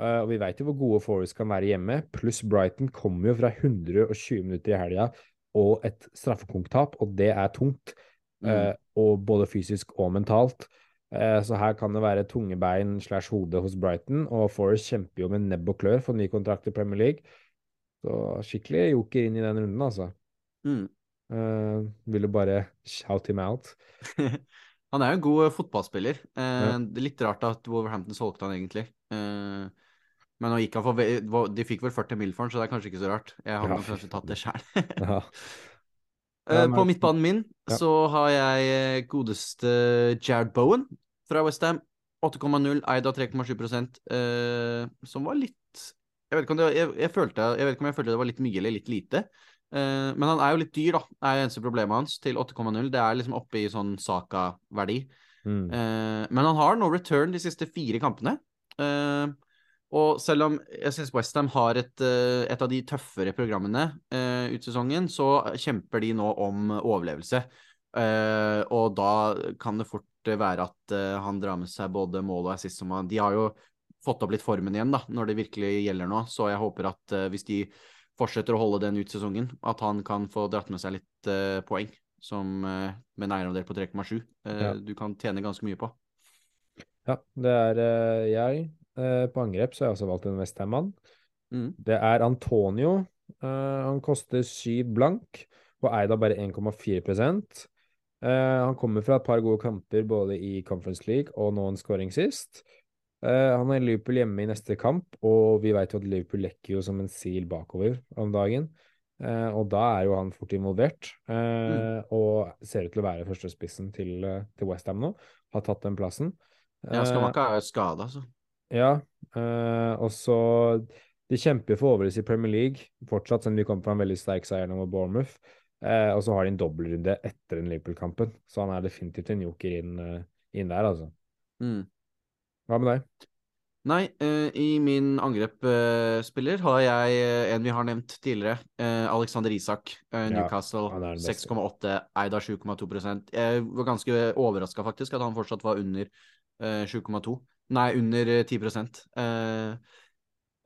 Eh, og vi veit jo hvor gode Forest kan være hjemme. Pluss Brighton kommer jo fra 120 minutter i helga og et straffekonktap, og det er tungt. Mm. eh, og både fysisk og mentalt. Uh, så her kan det være tunge bein slash hode hos Brighton, og Forest kjemper jo med nebb og klør for ny kontrakt i Premier League. Så skikkelig joker inn i den runden, altså. Mm. Du bare shout him out. Han er jo en god fotballspiller. Ja. Det er litt rart at Wolverhampton solgte han egentlig. Eh, men for De fikk vel 40 mil for han, så det er kanskje ikke så rart. Jeg hadde Ja, kanskje tatt det sjøl. Ja. Eh, På midtbanen min Ja. så har jeg eh, godeste Jared Bowen fra Westham. 8,0, eid av 3,7 eh, som var litt jeg vet, det, jeg, jeg, følte, jeg vet ikke om jeg følte det var litt mye eller litt lite. Eh, men han er jo litt dyr, da. Det er jo eneste problemet hans, til 8,0. Det er liksom oppe i sånn Saka-verdi. Mm. Eh, men han har no return de siste fire kampene. Eh, og selv om jeg syns Westham har et, eh, et av de tøffere programmene uh, ut sesongen, så kjemper de nå om overlevelse. Uh, og da kan det fort være at uh, han drar med seg både mål og assist. Som han, de har jo fått opp litt formen igjen da, når det virkelig gjelder nå, så jeg håper at hvis de fortsetter å holde den ut sesongen, at han kan få dratt med seg litt poeng. Som med en eierandel på 3,7 eh, Ja. du kan tjene ganske mye på. Ja, det er jeg. Eh, på angrep så har jeg også valgt en Westham-mann. Mm. Det er Antonio. Eh, han koster syv blank og eid av bare 1,4 Eh, Han kommer fra et par gode kamper både i Conference League og nå en scoring sist. Han har Liverpool hjemme i neste kamp, og vi vet jo at Liverpool lekker jo som en sil bakover om dagen. Uh, og da er jo han fort involvert, eh, og ser ut til å være førstespissen til, uh, til Westham nå. Har tatt den plassen. Ja, skal man ikke ha skade, altså. Ja, eh, og så De kjemper for overlevelse i Premier League fortsatt, selv om de kom fra en veldig sterk seier nå mot Bournemouth. Eh, og så har de en dobbeltrunde etter den Liverpool-kampen, så han er definitivt en joker inn, eh, inn der, altså. Mm. Hva med deg? Nei, eh, i min angrepsspiller har jeg eh, en vi har nevnt tidligere. eh, Alexander Isak, Ja, Newcastle. beste. 6,8, eid av 7,2% Jeg var ganske overraska faktisk at han fortsatt var under eh, 7,2. Nei, under eh, 10 eh,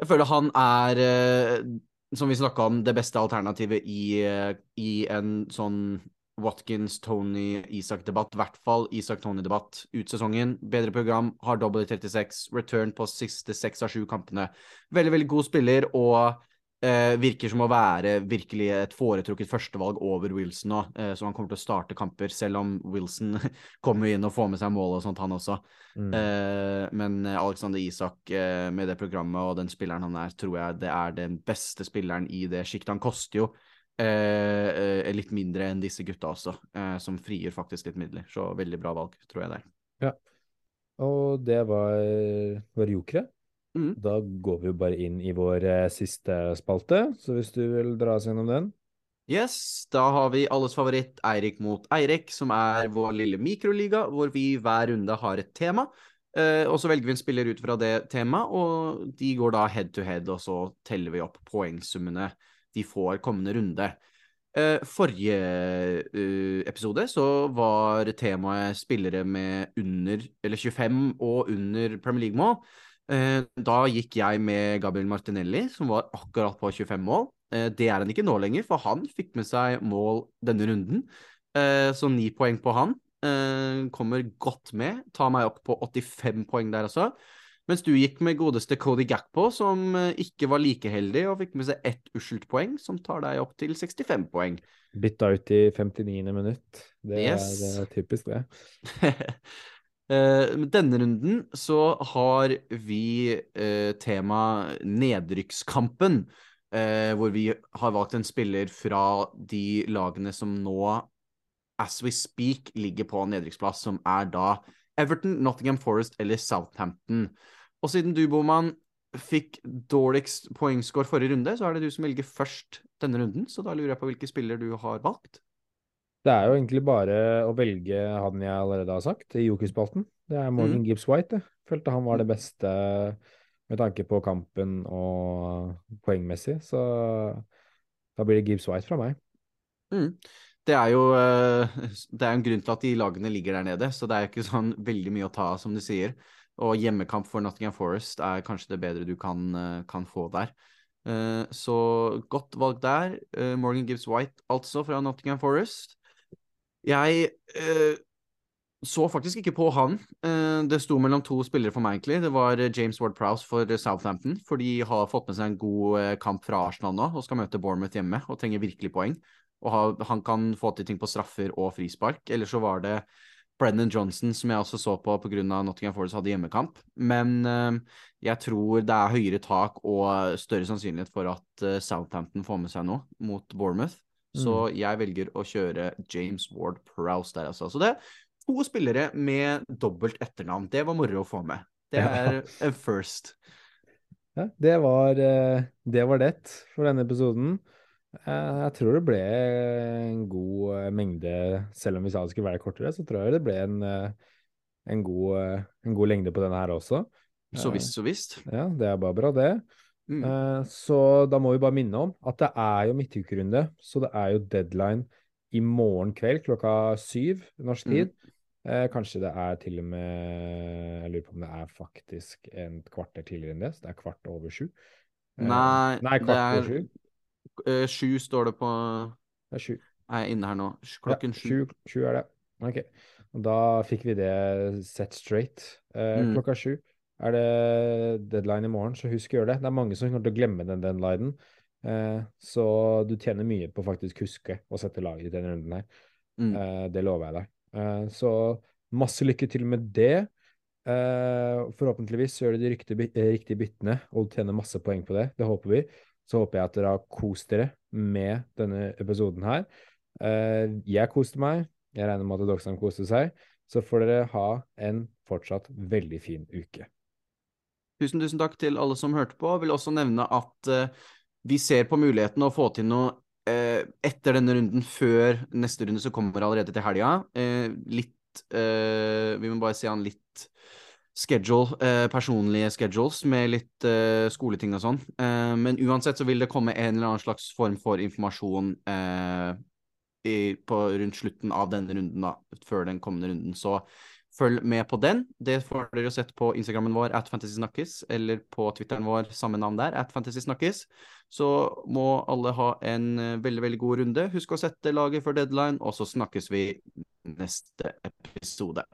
Jeg føler han er, eh, som vi snakka om, det beste alternativet i, eh, i en sånn Watkins, Tony, Isak-debatt. I hvert fall Isak-Tony-debatt ut sesongen. Bedre program, har double i 36, return på siste seks av sju kampene. Veldig, veldig god spiller og eh, virker som å være virkelig et foretrukket førstevalg over Wilson nå. Eh, så han kommer til å starte kamper, selv om Wilson kommer inn og får med seg mål og sånt, han også. Mm. Eh, men Alexander Isak eh, med det programmet og den spilleren han er, tror jeg det er den beste spilleren i det sjiktet. Han koster jo eh, eh, litt mindre enn disse gutta også, eh, som frigjør faktisk litt midler. Så veldig bra valg, tror jeg det er. Og det var var jokere. Mm. Da går vi jo bare inn i vår eh, siste spalte, så hvis du vil dra oss gjennom den. Yes, da har vi alles favoritt Eirik mot Eirik, som er vår lille mikroliga, hvor vi hver runde har et tema. Eh, og så velger vi en spiller ut fra det temaet, og de går da head to head, og så teller vi opp poengsummene de får kommende runde. Eh, forrige uh, episode så var temaet spillere med under eller 25 og under Premier League-mål. Eh, da gikk jeg med Gabriel Martinelli, som var akkurat på 25 mål. Eh, det er han ikke nå lenger, for han fikk med seg mål denne runden. Eh, så ni poeng på han. Kommer godt med. Tar meg opp på 85 poeng der også. Mens du gikk med godeste Cody Gakpo, som ikke var like heldig og fikk med seg ett uskyldt poeng, som tar deg opp til 65 poeng. Bytta ut i 59. minutt. Det Yes. er typisk, det. Eh, denne runden så har vi eh, tema nedrykkskampen, eh, hvor vi har valgt en spiller fra de lagene som nå, as we speak, ligger på nedrykksplass, som er da Everton, Nottingham Forest eller Southampton. Og siden du, Boman, fikk dårligst poengscore forrige runde, så er det du som velger først denne runden, så da lurer jeg på hvilke spiller du har valgt. Det er jo egentlig bare å velge han jeg allerede har sagt, i jokerspalten. Det er Morgan Mm. Gibbs White. Jeg følte han var det beste med tanke på kampen og poengmessig, så da blir det Gibbs White fra meg. Mm. Det er jo eh, det er en grunn til at de lagene ligger der nede, så det er ikke sånn veldig mye å ta av, som du sier. Og hjemmekamp for Nottingham Forest er kanskje det bedre du kan, eh, kan få der. Eh, Så godt valg der. Morgan Gibbs White, altså, fra Nottingham Forest. Jeg eh, så faktisk ikke på han. Eh, det sto mellom to spillere for meg, egentlig. Det var eh, James Ward-Prowse for Southampton, for de har fått med seg en god eh, kamp fra Arsenal nå og skal møte Bournemouth hjemme og trenger virkelig poeng. Og ha, han kan få til ting på straffer og frispark. Eller så var det Brennan Johnson, som jeg også så på pga. Nottingham Forest hadde hjemmekamp. Men uh, jeg tror det er høyere tak og større sannsynlighet for at Southampton får med seg noe mot Bournemouth. Så Mm. jeg velger å kjøre James Ward Prowse der, altså. Så det er to spillere med dobbelt etternavn. Det var moro å få med. Det er a first. Ja, det var, eh, det var det for denne episoden. Eh, Jeg tror det ble en god eh, mengde, selv om vi sa det skulle være kortere, så tror jeg det ble en, en, god, en god lengde på denne her også. Så visst, så visst. Ja, det er bare bra, det. Mm. Uh, Så da må vi bare minne om at det er jo midtukerunde, så det er jo deadline i morgen kveld klokka syv norsk Mm. tid. Eh, kanskje det er til og med Jeg lurer på om det er faktisk en kvarter tidligere enn det, så det er kvart over sju. Eh, Nei, nei, det er sju. Uh, Sju står det på Det er sju. Jeg er inne her nå. Klokken ja, sju. sju. Sju er det. Ok. Og da fikk vi det set straight. Eh, Mm. Klokka sju er det deadline i morgen, så husk å gjøre det. Det er mange som kommer til å glemme den deadlinen. Eh, så du tjener mye på faktisk huske å sette laget i denne runden her. Mm. Eh, det lover jeg deg. Eh, så masse lykke til med det. Forhåpentligvis gjør du de riktige, riktige byttene og du tjener masse poeng på det. Det håper vi. Så håper jeg at dere har kost dere med denne episoden her. Jeg koste meg. Jeg regner med at også koste seg. Så får dere ha en fortsatt veldig fin uke. Tusen, tusen takk til alle som hørte på. Jeg vil også nevne at uh, vi ser på muligheten å få til noe uh, etter denne runden, før neste runde, som kommer allerede til helga. Uh, litt Vi må bare se an litt schedule, personlige schedules med litt skoleting og sånn. Men uansett så vil det komme en eller annen slags form for informasjon i, på, rundt slutten av denne runden, da, før den kommende runden. Så følg med på den. Det får dere jo sett på Instagrammen vår at fantasysnakkes, eller på Twitteren vår, samme navn der, at fantasysnakkes. Så må alle ha en eh, veldig, veldig god runde. Husk å sette laget for deadline, og så snakkes vi neste episode.